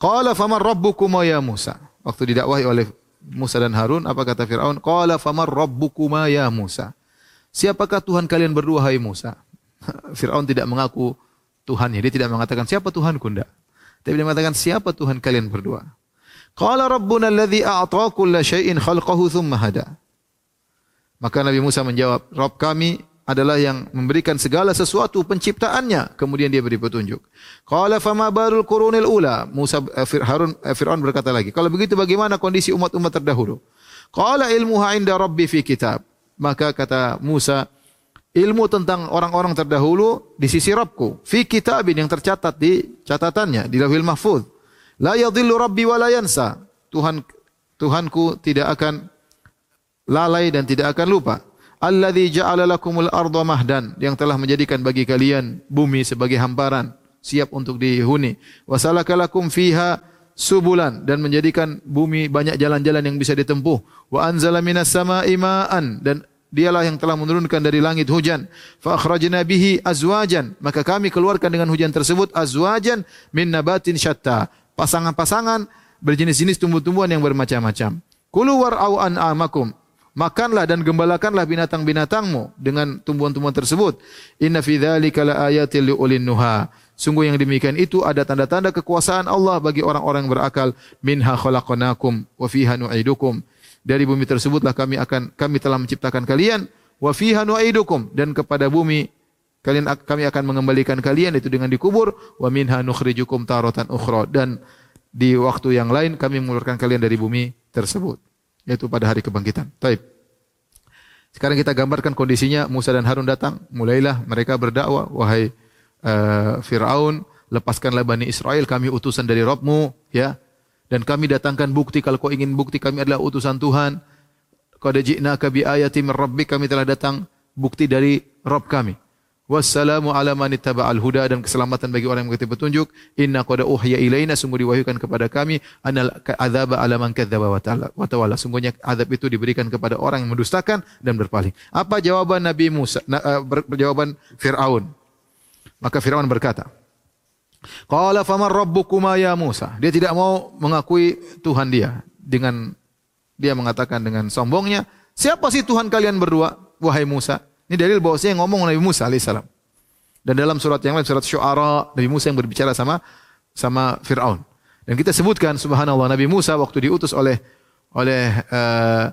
"Qala faman rabbukuma ya Musa?" Waktu didakwahi oleh Musa dan Harun, apa kata Fir'aun? Qala famar rabbukuma ya Musa. Siapakah Tuhan kalian berdua hai Musa? Fir'aun tidak mengaku Tuhannya. Dia tidak mengatakan siapa Tuhanku enggak. Tapi dia mengatakan siapa Tuhan kalian berdua? Qala rabbuna alladhi a'ta kulla syai'in khalqahu thumma hada. Maka Nabi Musa menjawab, Rabb kami adalah yang memberikan segala sesuatu penciptaannya kemudian dia beri petunjuk. Qala fama barul qurunil ula? Musa eh, Harun eh, Firaun berkata lagi, kalau begitu bagaimana kondisi umat-umat terdahulu? Qala ilmuha inda rabbi fi kitab. Maka kata Musa, ilmu tentang orang-orang terdahulu di sisi Rabbku, fi kitabin yang tercatat di catatannya di Lauhil Mahfuz. La yadhillu rabbi wa la yansa. Tuhan Tuhanku tidak akan lalai dan tidak akan lupa. Alladzi ja'ala lakumul mahdan. Yang telah menjadikan bagi kalian bumi sebagai hamparan siap untuk dihuni. Wasalakalakum fiha subulan. Dan menjadikan bumi banyak jalan-jalan yang bisa ditempuh. Wa anzala minas sama'i dan dialah yang telah menurunkan dari langit hujan fa akhrajna bihi azwajan maka kami keluarkan dengan hujan tersebut azwajan min nabatin syatta pasangan-pasangan berjenis-jenis tumbuh-tumbuhan yang bermacam-macam. Kulu war'au an'amakum. Makanlah dan gembalakanlah binatang-binatangmu dengan tumbuhan-tumbuhan tersebut. Inna fi dzalika laayatil liulin nuha. Sungguh yang demikian itu ada tanda-tanda kekuasaan Allah bagi orang-orang berakal. Minha khalaqnakum wa fiha nu'idukum. Dari bumi tersebutlah kami akan kami telah menciptakan kalian. Wa fiha nu'idukum. Dan kepada bumi kalian kami akan mengembalikan kalian itu dengan dikubur. Wa minha nukhrijukum taratan ukhra. Dan di waktu yang lain kami mengeluarkan kalian dari bumi tersebut. Yaitu pada hari kebangkitan. Taib. Sekarang kita gambarkan kondisinya. Musa dan Harun datang, mulailah mereka berdakwah, wahai uh, Firaun, lepaskanlah Bani Israel, kami utusan dari Rabbmu, ya. Dan kami datangkan bukti kalau kau ingin bukti kami adalah utusan Tuhan. Qad ji'naka bi ayatin min rabbik, kami telah datang bukti dari Rabb kami. Wassalamu ala man ittaba'al huda dan keselamatan bagi orang yang mengikuti petunjuk. Inna qad uhya ilaina sungguh diwahyukan kepada kami anal adzaba ala man kadzdzaba wa tawalla. Sungguhnya azab itu diberikan kepada orang yang mendustakan dan berpaling. Apa jawaban Nabi Musa? Na, uh, jawaban Firaun. Maka Firaun berkata, Qala faman rabbukuma ya Musa? Dia tidak mau mengakui Tuhan dia dengan dia mengatakan dengan sombongnya, siapa sih Tuhan kalian berdua wahai Musa? Ini dalil bahwasanya yang ngomong Nabi Musa alaihissalam. Dan dalam surat yang lain surat Syu'ara Nabi Musa yang berbicara sama sama Firaun. Dan kita sebutkan subhanallah Nabi Musa waktu diutus oleh oleh uh,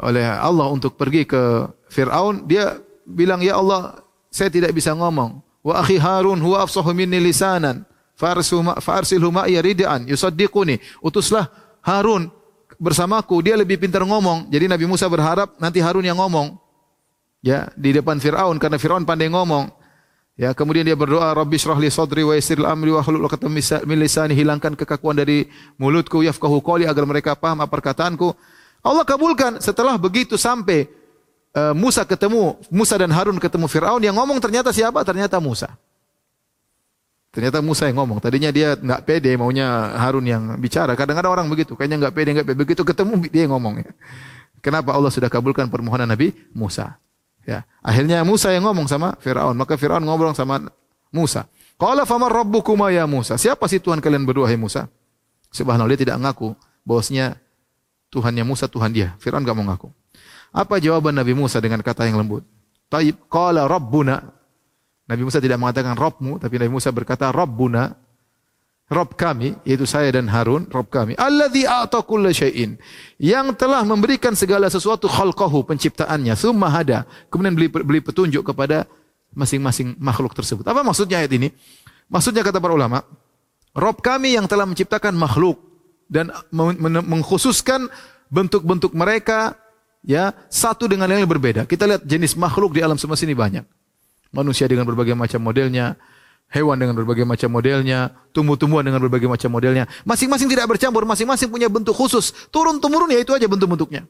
oleh Allah untuk pergi ke Firaun, dia bilang ya Allah, saya tidak bisa ngomong. Wa akhi Harun huwa afsahu minni lisanan. Farsilhu ma'iya rid'an yusaddiquni. Utuslah Harun bersamaku, dia lebih pintar ngomong. Jadi Nabi Musa berharap nanti Harun yang ngomong ya di depan Firaun karena Firaun pandai ngomong. Ya, kemudian dia berdoa, Rabbi shrah li sadri wa yassir amri wa hlul 'uqdatam min lisani, hilangkan kekakuan dari mulutku yafqahu qawli agar mereka paham apa perkataanku. Allah kabulkan. Setelah begitu sampai Musa ketemu Musa dan Harun ketemu Firaun yang ngomong ternyata siapa? Ternyata Musa. Ternyata Musa yang ngomong. Tadinya dia nggak pede maunya Harun yang bicara. Kadang-kadang orang begitu, kayaknya nggak pede, nggak pede. Begitu ketemu dia yang ngomong. Kenapa Allah sudah kabulkan permohonan Nabi Musa? Ya, akhirnya Musa yang ngomong sama Firaun, maka Firaun ngobrol sama Musa. Qala famar rabbukuma ya Musa? Siapa sih Tuhan kalian berdua hai Musa? Subhanallah dia tidak ngaku bahwasanya Tuhannya Musa Tuhan dia. Firaun enggak mau ngaku. Apa jawaban Nabi Musa dengan kata yang lembut? Taib qala rabbuna. Nabi Musa tidak mengatakan Rabbmu, tapi Nabi Musa berkata Rabbuna. Rob kami, yaitu saya dan Harun, Rob kami. Alladhi a'ta syai'in. Yang telah memberikan segala sesuatu khalqahu, penciptaannya. Summa hada. Kemudian beli, beli petunjuk kepada masing-masing makhluk tersebut. Apa maksudnya ayat ini? Maksudnya kata para ulama, Rob kami yang telah menciptakan makhluk dan mengkhususkan bentuk-bentuk mereka ya satu dengan yang berbeda. Kita lihat jenis makhluk di alam semesta ini banyak. Manusia dengan berbagai macam modelnya, hewan dengan berbagai macam modelnya, tumbuh-tumbuhan dengan berbagai macam modelnya. Masing-masing tidak bercampur, masing-masing punya bentuk khusus. Turun-temurun ya itu aja bentuk-bentuknya.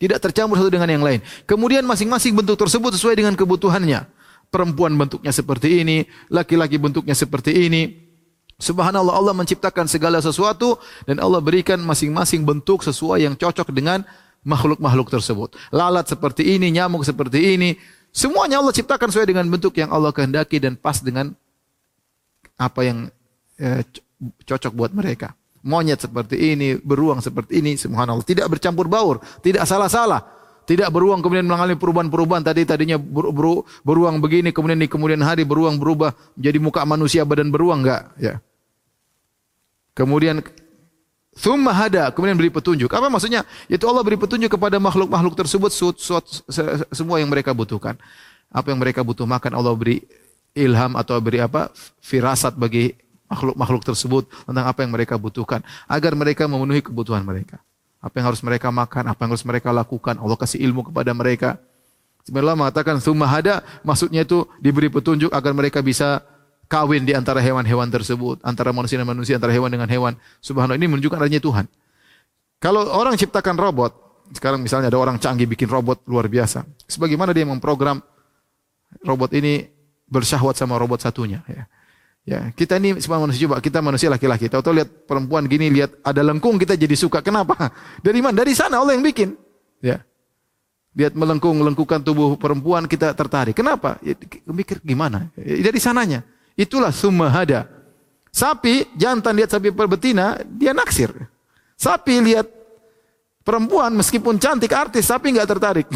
Tidak tercampur satu dengan yang lain. Kemudian masing-masing bentuk tersebut sesuai dengan kebutuhannya. Perempuan bentuknya seperti ini, laki-laki bentuknya seperti ini. Subhanallah Allah menciptakan segala sesuatu dan Allah berikan masing-masing bentuk sesuai yang cocok dengan makhluk-makhluk tersebut. Lalat seperti ini, nyamuk seperti ini. Semuanya Allah ciptakan sesuai dengan bentuk yang Allah kehendaki dan pas dengan apa yang eh, cocok buat mereka. Monyet seperti ini, beruang seperti ini, subhanallah. Tidak bercampur baur, tidak salah-salah. Tidak beruang kemudian mengalami perubahan-perubahan tadi tadinya ber, ber, beruang begini kemudian di kemudian hari beruang berubah menjadi muka manusia badan beruang enggak ya. Kemudian Thumma hada, kemudian beri petunjuk. Apa maksudnya? Yaitu Allah beri petunjuk kepada makhluk-makhluk tersebut semua yang mereka butuhkan. Apa yang mereka butuh makan Allah beri ilham atau beri apa firasat bagi makhluk-makhluk tersebut tentang apa yang mereka butuhkan agar mereka memenuhi kebutuhan mereka. Apa yang harus mereka makan, apa yang harus mereka lakukan. Allah kasih ilmu kepada mereka. Sebenarnya mengatakan summa hada maksudnya itu diberi petunjuk agar mereka bisa kawin di antara hewan-hewan tersebut, antara manusia dan manusia, antara hewan dengan hewan. Subhanallah ini menunjukkan adanya Tuhan. Kalau orang ciptakan robot, sekarang misalnya ada orang canggih bikin robot luar biasa. Sebagaimana dia memprogram robot ini bersyahwat sama robot satunya. Ya. Ya, kita ini semua manusia coba, kita manusia laki-laki. Tahu-tahu lihat perempuan gini, lihat ada lengkung kita jadi suka. Kenapa? Dari mana? Dari sana Allah yang bikin. Ya. Lihat melengkung, lengkukan tubuh perempuan kita tertarik. Kenapa? Ya, mikir gimana? Ya, dari sananya. Itulah summa hada. Sapi jantan lihat sapi betina, dia naksir. Sapi lihat perempuan meskipun cantik artis, sapi nggak tertarik.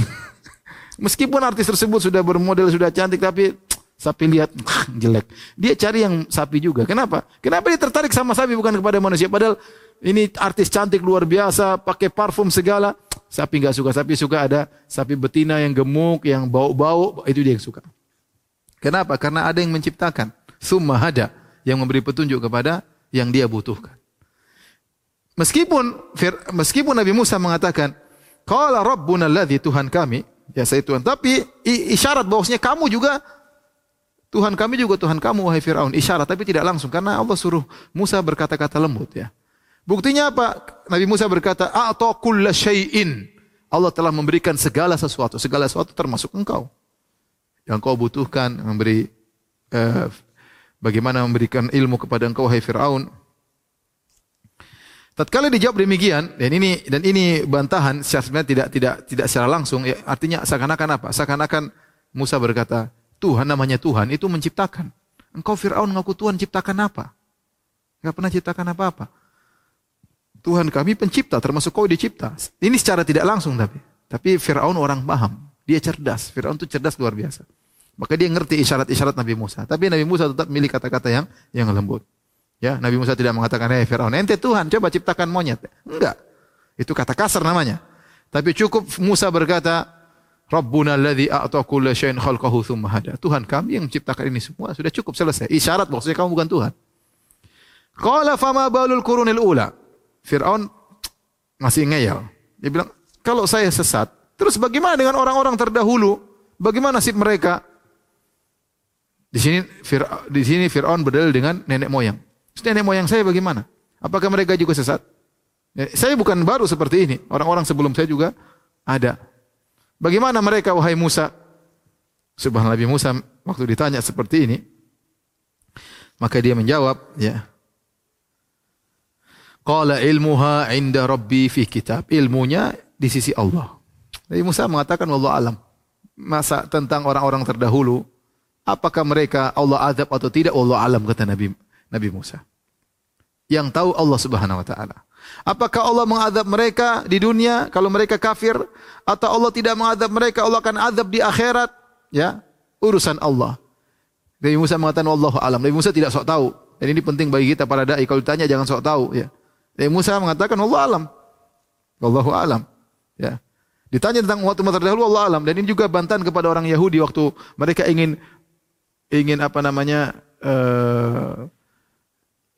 meskipun artis tersebut sudah bermodel, sudah cantik, tapi sapi lihat jelek. Dia cari yang sapi juga. Kenapa? Kenapa dia tertarik sama sapi bukan kepada manusia? Padahal ini artis cantik luar biasa, pakai parfum segala. Sapi nggak suka. Sapi suka ada sapi betina yang gemuk, yang bau-bau, itu dia yang suka. Kenapa? Karena ada yang menciptakan. Summa ada yang memberi petunjuk kepada yang dia butuhkan. Meskipun meskipun Nabi Musa mengatakan, "Qala rabbuna alladhi Tuhan kami," ya saya Tuhan, tapi isyarat bahwasanya kamu juga Tuhan kami juga Tuhan kamu wahai Firaun. Isyarat tapi tidak langsung karena Allah suruh Musa berkata-kata lembut ya. Buktinya apa? Nabi Musa berkata, "A'ta kulla syai'in." Allah telah memberikan segala sesuatu, segala sesuatu termasuk engkau. Yang kau butuhkan memberi uh, bagaimana memberikan ilmu kepada engkau hai Firaun. Tatkala dijawab demikian dan ini dan ini bantahan sebenarnya tidak tidak tidak secara langsung ya, artinya seakan-akan apa? Seakan-akan Musa berkata, Tuhan namanya Tuhan itu menciptakan. Engkau Firaun ngaku Tuhan ciptakan apa? Enggak pernah ciptakan apa-apa. Tuhan kami pencipta termasuk kau dicipta. Ini secara tidak langsung tapi tapi Firaun orang paham. Dia cerdas. Firaun itu cerdas luar biasa. Maka dia ngerti isyarat-isyarat Nabi Musa. Tapi Nabi Musa tetap milih kata-kata yang yang lembut. Ya, Nabi Musa tidak mengatakan, "Hei Firaun, ente Tuhan, coba ciptakan monyet." Enggak. Itu kata kasar namanya. Tapi cukup Musa berkata, "Rabbuna alladhi a'ta kulla syai'in khalqahu tsumma hada." Tuhan kami yang menciptakan ini semua sudah cukup selesai. Isyarat maksudnya kamu bukan Tuhan. Qala fama balul qurunil ula. Firaun masih ngeyel. Dia bilang, "Kalau saya sesat, terus bagaimana dengan orang-orang terdahulu? Bagaimana nasib mereka?" Di sini di sini Firaun berdalil dengan nenek moyang. nenek moyang saya bagaimana? Apakah mereka juga sesat? Ya, saya bukan baru seperti ini. Orang-orang sebelum saya juga ada. Bagaimana mereka wahai Musa? Subhanallah Musa waktu ditanya seperti ini, maka dia menjawab, ya. Qala ilmuha inda rabbi fi kitab. Ilmunya di sisi Allah. Nabi Musa mengatakan Allah alam. Masa tentang orang-orang terdahulu Apakah mereka Allah azab atau tidak? Allah alam kata Nabi Nabi Musa. Yang tahu Allah Subhanahu wa taala. Apakah Allah mengadab mereka di dunia kalau mereka kafir atau Allah tidak mengadab mereka Allah akan azab di akhirat? Ya, urusan Allah. Nabi Musa mengatakan Allah alam. Nabi Musa tidak sok tahu. Dan ini penting bagi kita para dai kalau ditanya jangan sok tahu ya. Nabi Musa mengatakan Allah alam. Wallahu alam. Ya. Ditanya tentang umat umat terdahulu Allah alam dan ini juga bantahan kepada orang Yahudi waktu mereka ingin ingin apa namanya uh,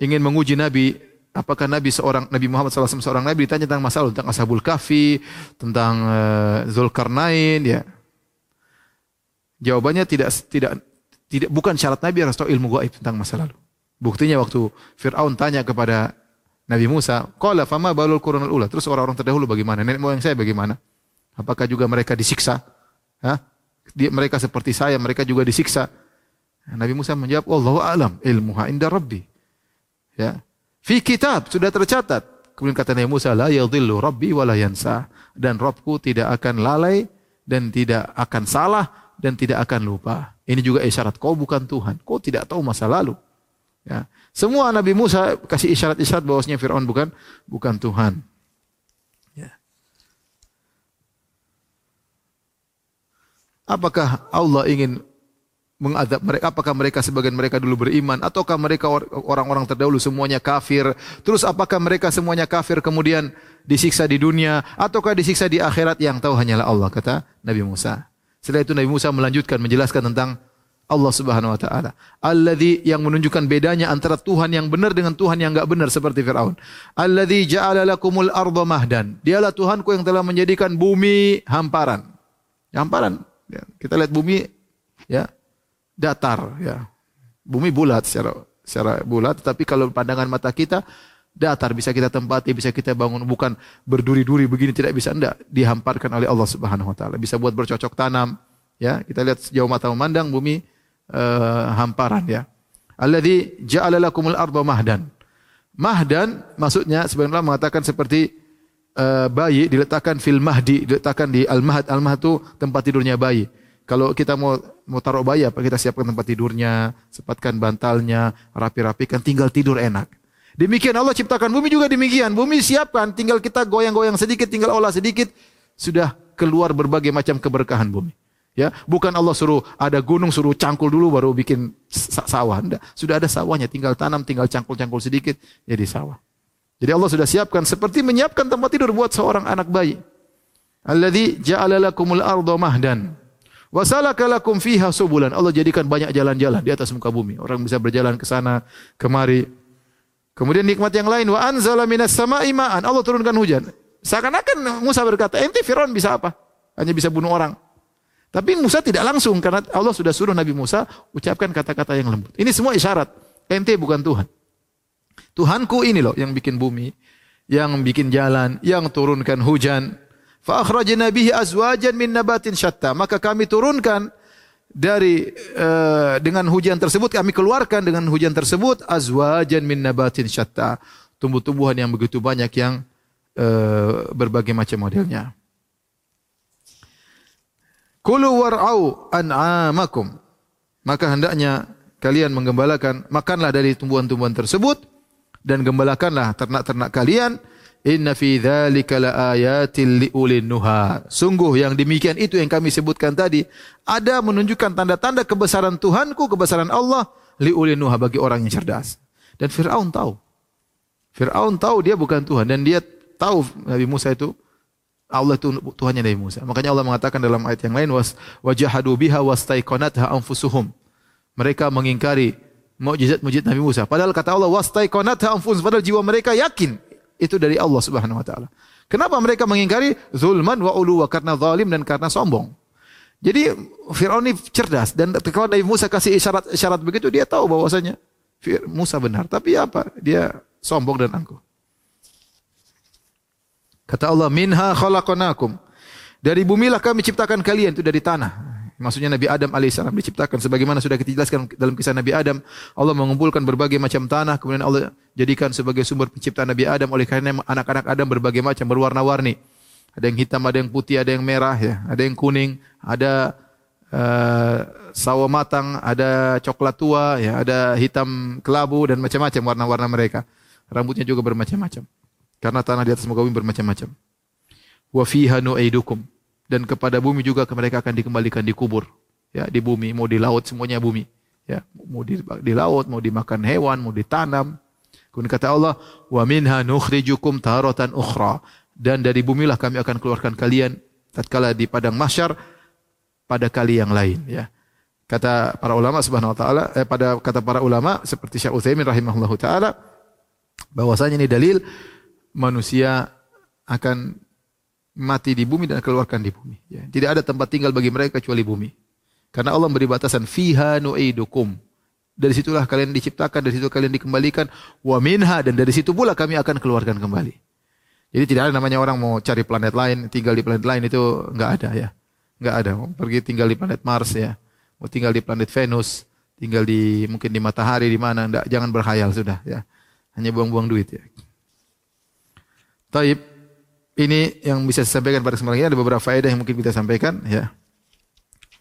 ingin menguji Nabi apakah Nabi seorang Nabi Muhammad SAW seorang Nabi? Ditanya tentang masalah tentang Ashabul Kahfi tentang uh, Zulkarnain ya. Jawabannya tidak tidak tidak bukan syarat Nabi harus tahu ilmu gaib tentang masa lalu. Buktinya waktu Fir'aun tanya kepada Nabi Musa qala fama balul qurunul ula terus orang-orang terdahulu bagaimana? Nenek moyang saya bagaimana? Apakah juga mereka disiksa? Hah? Mereka seperti saya mereka juga disiksa Nabi Musa menjawab, Allah alam ilmuha inda Rabbi. Ya. Fi kitab sudah tercatat. Kemudian kata Nabi Musa, la yadhillu Rabbi wa la yansa. Dan Rabbku tidak akan lalai dan tidak akan salah dan tidak akan lupa. Ini juga isyarat kau bukan Tuhan. Kau tidak tahu masa lalu. Ya. Semua Nabi Musa kasih isyarat-isyarat bahwasanya Fir'aun bukan bukan Tuhan. Ya. Apakah Allah ingin mengadab mereka apakah mereka sebagian mereka dulu beriman ataukah mereka orang-orang terdahulu semuanya kafir? Terus apakah mereka semuanya kafir kemudian disiksa di dunia ataukah disiksa di akhirat? Yang tahu hanyalah Allah kata Nabi Musa. Setelah itu Nabi Musa melanjutkan menjelaskan tentang Allah Subhanahu wa taala. Alladzi yang menunjukkan bedanya antara Tuhan yang benar dengan Tuhan yang enggak benar seperti Firaun. Alladzi ja'ala lakumul arda mahdan. Dialah Tuhanku yang telah menjadikan bumi hamparan. Hamparan. Ya, kita lihat bumi ya datar ya. Bumi bulat secara secara bulat tetapi kalau pandangan mata kita datar bisa kita tempati, bisa kita bangun bukan berduri-duri begini tidak bisa enggak dihamparkan oleh Allah Subhanahu wa taala. Bisa buat bercocok tanam ya. Kita lihat sejauh mata memandang bumi uh, hamparan ya. Alladzi ja'ala lakumul arda mahdan. Mahdan maksudnya sebenarnya mengatakan seperti uh, bayi diletakkan fil mahdi, diletakkan di al-mahd. Al-mahd itu tempat tidurnya bayi. Kalau kita mau mau taruh bayi apa kita siapkan tempat tidurnya, sepatkan bantalnya, rapi-rapikan, tinggal tidur enak. Demikian Allah ciptakan bumi juga demikian. Bumi siapkan, tinggal kita goyang-goyang sedikit, tinggal olah sedikit, sudah keluar berbagai macam keberkahan bumi. Ya, bukan Allah suruh ada gunung suruh cangkul dulu baru bikin sawah. Enggak. Sudah ada sawahnya, tinggal tanam, tinggal cangkul-cangkul sedikit jadi sawah. Jadi Allah sudah siapkan seperti menyiapkan tempat tidur buat seorang anak bayi. Alladzi ja'ala lakumul arda mahdan wa salaka lakum fiha subulan. Allah jadikan banyak jalan-jalan di atas muka bumi. Orang bisa berjalan ke sana, kemari. Kemudian nikmat yang lain wa anzala minas sama'i ma'an. Allah turunkan hujan. Seakan-akan Musa berkata, "Ente Firaun bisa apa? Hanya bisa bunuh orang." Tapi Musa tidak langsung karena Allah sudah suruh Nabi Musa ucapkan kata-kata yang lembut. Ini semua isyarat. Ente bukan Tuhan. Tuhanku ini loh yang bikin bumi, yang bikin jalan, yang turunkan hujan. Fa akhrajna bihi azwajan min nabatin syatta. Maka kami turunkan dari uh, dengan hujan tersebut kami keluarkan dengan hujan tersebut azwajan min nabatin syatta. Tumbuh-tumbuhan yang begitu banyak yang uh, berbagai macam modelnya. Kulu war'au an'amakum. Maka hendaknya kalian menggembalakan, makanlah dari tumbuhan-tumbuhan tersebut dan gembalakanlah ternak-ternak kalian. Inna fi dzalika laayatil liulin nuha. Sungguh yang demikian itu yang kami sebutkan tadi ada menunjukkan tanda-tanda kebesaran Tuhanku, kebesaran Allah liulin nuha bagi orang yang cerdas. Dan Firaun tahu. Firaun tahu dia bukan Tuhan dan dia tahu Nabi Musa itu Allah itu Tuhannya Nabi Musa. Makanya Allah mengatakan dalam ayat yang lain was wajahadu biha wastaiqanatha anfusuhum. Mereka mengingkari mukjizat-mukjizat Nabi Musa. Padahal kata Allah wastaiqanatha anfusuhum. Padahal jiwa mereka yakin itu dari Allah Subhanahu wa taala. Kenapa mereka mengingkari zulman wa uluwa karena zalim dan karena sombong. Jadi Firaun ini cerdas dan kalau Nabi Musa kasih isyarat-isyarat begitu dia tahu bahwasanya Musa benar. Tapi apa? Dia sombong dan angkuh. Kata Allah, minha khalaqnakum. Dari bumilah kami ciptakan kalian itu dari tanah. Maksudnya Nabi Adam alaihissalam diciptakan sebagaimana sudah kita jelaskan dalam kisah Nabi Adam. Allah mengumpulkan berbagai macam tanah, kemudian Allah jadikan sebagai sumber penciptaan Nabi Adam. Oleh karena anak-anak Adam berbagai macam berwarna-warni. Ada yang hitam, ada yang putih, ada yang merah, ya, ada yang kuning, ada uh, sawo matang, ada coklat tua, ya, ada hitam kelabu dan macam-macam warna-warna mereka. Rambutnya juga bermacam-macam. Karena tanah di atas muka bumi bermacam-macam. Wa fiha nu'idukum. Dan kepada bumi juga mereka akan dikembalikan di kubur. Ya, di bumi, mau di laut semuanya bumi. Ya, mau di, di laut, mau dimakan hewan, mau ditanam. Kemudian kata Allah, wa minha nukhrijukum taratan ukhra. Dan dari bumilah kami akan keluarkan kalian tatkala di padang mahsyar pada kali yang lain, ya. Kata para ulama subhanahu wa taala, eh, pada kata para ulama seperti Syekh Utsaimin rahimahullahu taala bahwasanya ini dalil manusia akan mati di bumi dan keluarkan di bumi. Ya. Tidak ada tempat tinggal bagi mereka kecuali bumi. Karena Allah beri batasan fiha nu'idukum. Dari situlah kalian diciptakan, dari situ kalian dikembalikan. Wa minha dan dari situ pula kami akan keluarkan kembali. Jadi tidak ada namanya orang mau cari planet lain, tinggal di planet lain itu enggak ada ya. Enggak ada. Mau pergi tinggal di planet Mars ya. Mau tinggal di planet Venus, tinggal di mungkin di matahari di mana, enggak jangan berhayal sudah ya. Hanya buang-buang duit ya. Taib, ini yang bisa saya sampaikan pada kesempatan ini ada beberapa faedah yang mungkin kita sampaikan ya.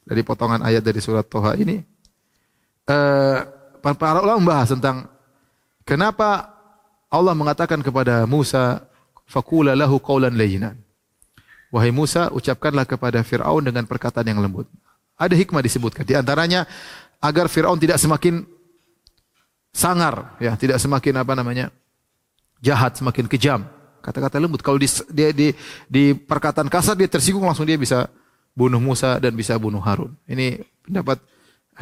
Dari potongan ayat dari surat Toha ini. Uh, para ulama membahas tentang kenapa Allah mengatakan kepada Musa fakula lahu qawlan layyinan. Wahai Musa, ucapkanlah kepada Firaun dengan perkataan yang lembut. Ada hikmah disebutkan di antaranya agar Firaun tidak semakin sangar ya, tidak semakin apa namanya? jahat, semakin kejam kata-kata lembut. Kalau di, dia di, di perkataan kasar dia tersinggung langsung dia bisa bunuh Musa dan bisa bunuh Harun. Ini pendapat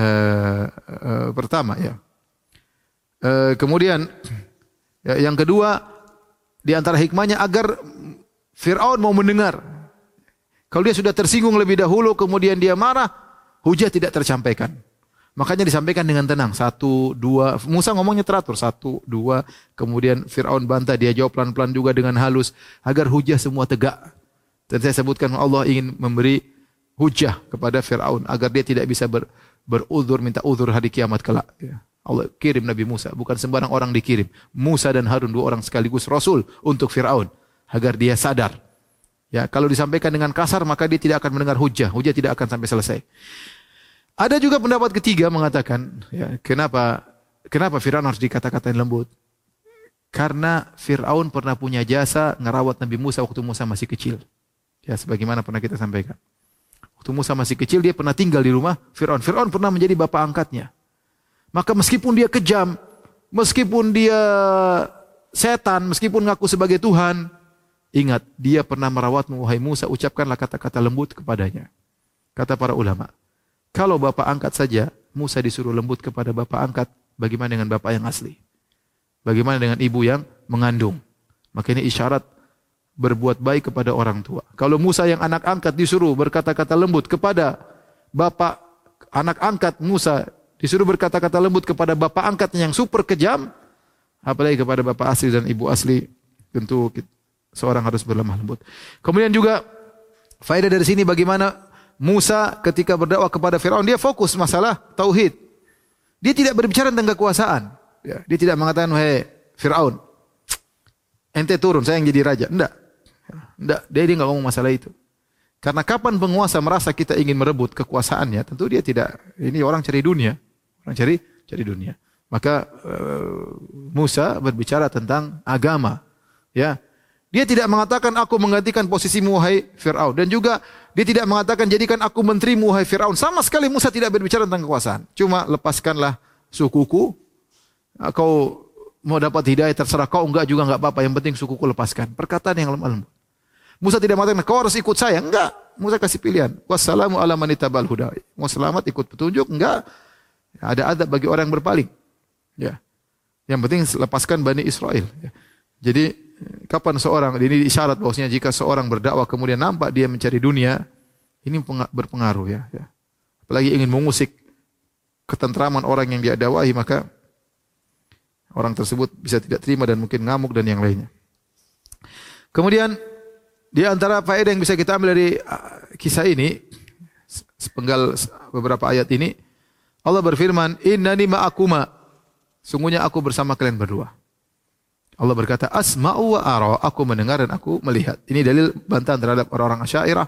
uh, uh, pertama ya. Uh, kemudian ya, yang kedua di antara hikmahnya agar Fir'aun mau mendengar. Kalau dia sudah tersinggung lebih dahulu kemudian dia marah, hujah tidak tersampaikan. Makanya disampaikan dengan tenang. Satu, dua. Musa ngomongnya teratur. Satu, dua. Kemudian Fir'aun bantah. Dia jawab pelan-pelan juga dengan halus. Agar hujah semua tegak. Dan saya sebutkan Allah ingin memberi hujah kepada Fir'aun. Agar dia tidak bisa ber, beruzur, minta uzur hari kiamat kelak. Ya. Allah kirim Nabi Musa. Bukan sembarang orang dikirim. Musa dan Harun dua orang sekaligus Rasul untuk Fir'aun. Agar dia sadar. Ya, kalau disampaikan dengan kasar maka dia tidak akan mendengar hujah. Hujah tidak akan sampai selesai. Ada juga pendapat ketiga mengatakan, ya, kenapa kenapa Firaun harus dikata-katain lembut? Karena Firaun pernah punya jasa ngerawat Nabi Musa waktu Musa masih kecil. Ya, sebagaimana pernah kita sampaikan. Waktu Musa masih kecil dia pernah tinggal di rumah Firaun. Firaun pernah menjadi bapak angkatnya. Maka meskipun dia kejam, meskipun dia setan, meskipun ngaku sebagai Tuhan, ingat dia pernah merawatmu wahai Musa, ucapkanlah kata-kata lembut kepadanya. Kata para ulama, kalau bapak angkat saja, Musa disuruh lembut kepada bapak angkat, bagaimana dengan bapak yang asli? Bagaimana dengan ibu yang mengandung? Maka ini isyarat berbuat baik kepada orang tua. Kalau Musa yang anak angkat disuruh berkata-kata lembut kepada bapak anak angkat Musa disuruh berkata-kata lembut kepada bapak angkatnya yang super kejam, apalagi kepada bapak asli dan ibu asli, tentu seorang harus berlemah lembut. Kemudian juga faedah dari sini bagaimana Musa ketika berdakwah kepada Firaun dia fokus masalah tauhid. Dia tidak berbicara tentang kekuasaan. Ya, dia tidak mengatakan wahai Firaun, ente turun saya yang jadi raja. Enggak. Enggak, dia dia enggak ngomong masalah itu. Karena kapan penguasa merasa kita ingin merebut kekuasaannya, tentu dia tidak ini orang cari dunia. Orang cari cari dunia. Maka uh, Musa berbicara tentang agama. Ya, dia tidak mengatakan aku menggantikan posisimu wahai Firaun dan juga dia tidak mengatakan jadikan aku menteri wahai Firaun. Sama sekali Musa tidak berbicara tentang kekuasaan. Cuma lepaskanlah sukuku. Kau mau dapat hidayah terserah kau enggak juga enggak apa-apa. Yang penting sukuku lepaskan. Perkataan yang lemah lembut. Musa tidak mengatakan kau harus ikut saya. Enggak. Musa kasih pilihan. Wassalamu ala manitabal huda. Mau selamat ikut petunjuk? Enggak. Ada adab bagi orang yang berpaling. Ya. Yang penting lepaskan Bani Israel. Ya. Jadi kapan seorang ini isyarat bahwasanya jika seorang berdakwah kemudian nampak dia mencari dunia, ini berpengaruh ya. ya. Apalagi ingin mengusik ketentraman orang yang dia dakwahi maka orang tersebut bisa tidak terima dan mungkin ngamuk dan yang lainnya. Kemudian di antara faedah yang bisa kita ambil dari uh, kisah ini sepenggal beberapa ayat ini Allah berfirman, "Innani ma'akuma." Sungguhnya aku bersama kalian berdua. Allah berkata, Asma'u wa ara, aku mendengar dan aku melihat. Ini dalil bantahan terhadap orang-orang Asy'ariyah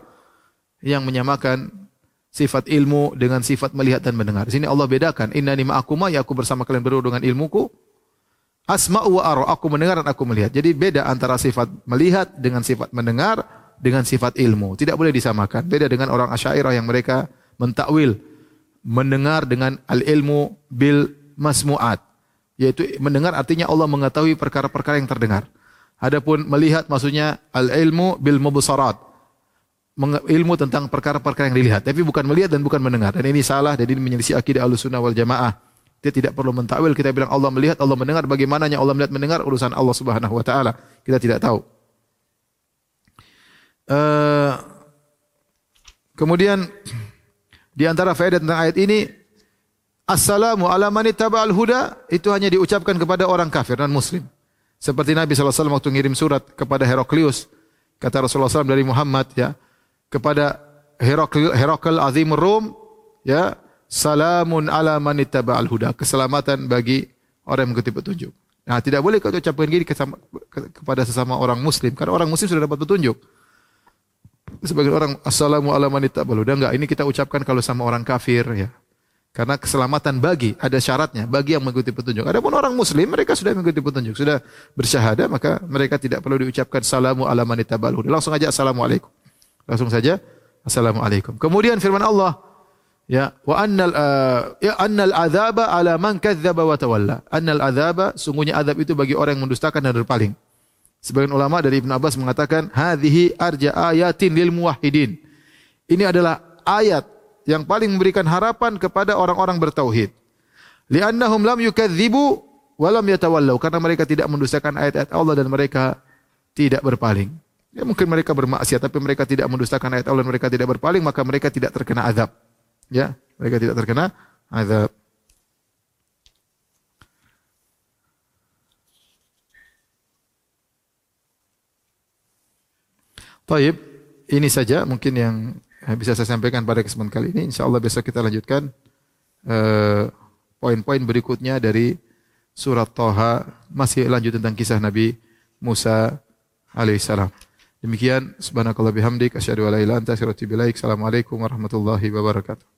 yang menyamakan sifat ilmu dengan sifat melihat dan mendengar. Di sini Allah bedakan, innani ma'akuma, ya aku bersama kalian berdua dengan ilmuku. Asma'u wa ara, aku mendengar dan aku melihat. Jadi beda antara sifat melihat dengan sifat mendengar dengan sifat ilmu. Tidak boleh disamakan. Beda dengan orang Asy'ariyah yang mereka mentakwil mendengar dengan al-ilmu bil masmu'at yaitu mendengar artinya Allah mengetahui perkara-perkara yang terdengar. Adapun melihat maksudnya al-ilmu bil mubsarat. Ilmu tentang perkara-perkara yang dilihat, tapi bukan melihat dan bukan mendengar. Dan ini salah dan ini menyelisih akidah Ahlussunnah wal Jamaah. Kita tidak perlu mentakwil, kita bilang Allah melihat, Allah mendengar, bagaimananya Allah melihat mendengar urusan Allah Subhanahu wa taala. Kita tidak tahu. Uh, kemudian di antara faedah tentang ayat ini Assalamu ala man ittaba'al huda itu hanya diucapkan kepada orang kafir dan muslim. Seperti Nabi SAW waktu ngirim surat kepada Heraklius. Kata Rasulullah SAW dari Muhammad ya. Kepada Herakl, Herakl Azim Rum ya. Salamun ala man ittaba'al huda. Keselamatan bagi orang yang mengikuti petunjuk. Nah, tidak boleh kau ucapkan gini kepada sesama orang muslim. Karena orang muslim sudah dapat petunjuk. Sebagian orang assalamu ala man ittaba'al huda. Enggak, ini kita ucapkan kalau sama orang kafir ya. Karena keselamatan bagi ada syaratnya bagi yang mengikuti petunjuk. Adapun orang muslim mereka sudah mengikuti petunjuk, sudah bersyahada maka mereka tidak perlu diucapkan salamu ala man Langsung aja assalamualaikum. Langsung saja assalamualaikum. Kemudian firman Allah ya wa annal uh, ya annal adzaba ala man kadzdzaba wa tawalla. Annal adzaba sungguhnya azab itu bagi orang yang mendustakan dan berpaling. Sebagian ulama dari Ibn Abbas mengatakan hadhihi arja ayatin lil muwahhidin. Ini adalah ayat yang paling memberikan harapan kepada orang-orang bertauhid. Li'annahum lam yukadzibu wa lam yatawallau karena mereka tidak mendustakan ayat-ayat Allah dan mereka tidak berpaling. Ya mungkin mereka bermaksiat tapi mereka tidak mendustakan ayat Allah dan mereka tidak berpaling maka mereka tidak terkena azab. Ya, mereka tidak terkena azab. Taib, ini saja mungkin yang bisa saya sampaikan pada kesempatan kali ini. Insya Allah besok kita lanjutkan uh, poin-poin berikutnya dari surat Toha masih lanjut tentang kisah Nabi Musa alaihissalam. Demikian subhanakallah bihamdik asyhadu an la ilaha. Assalamualaikum warahmatullahi wabarakatuh.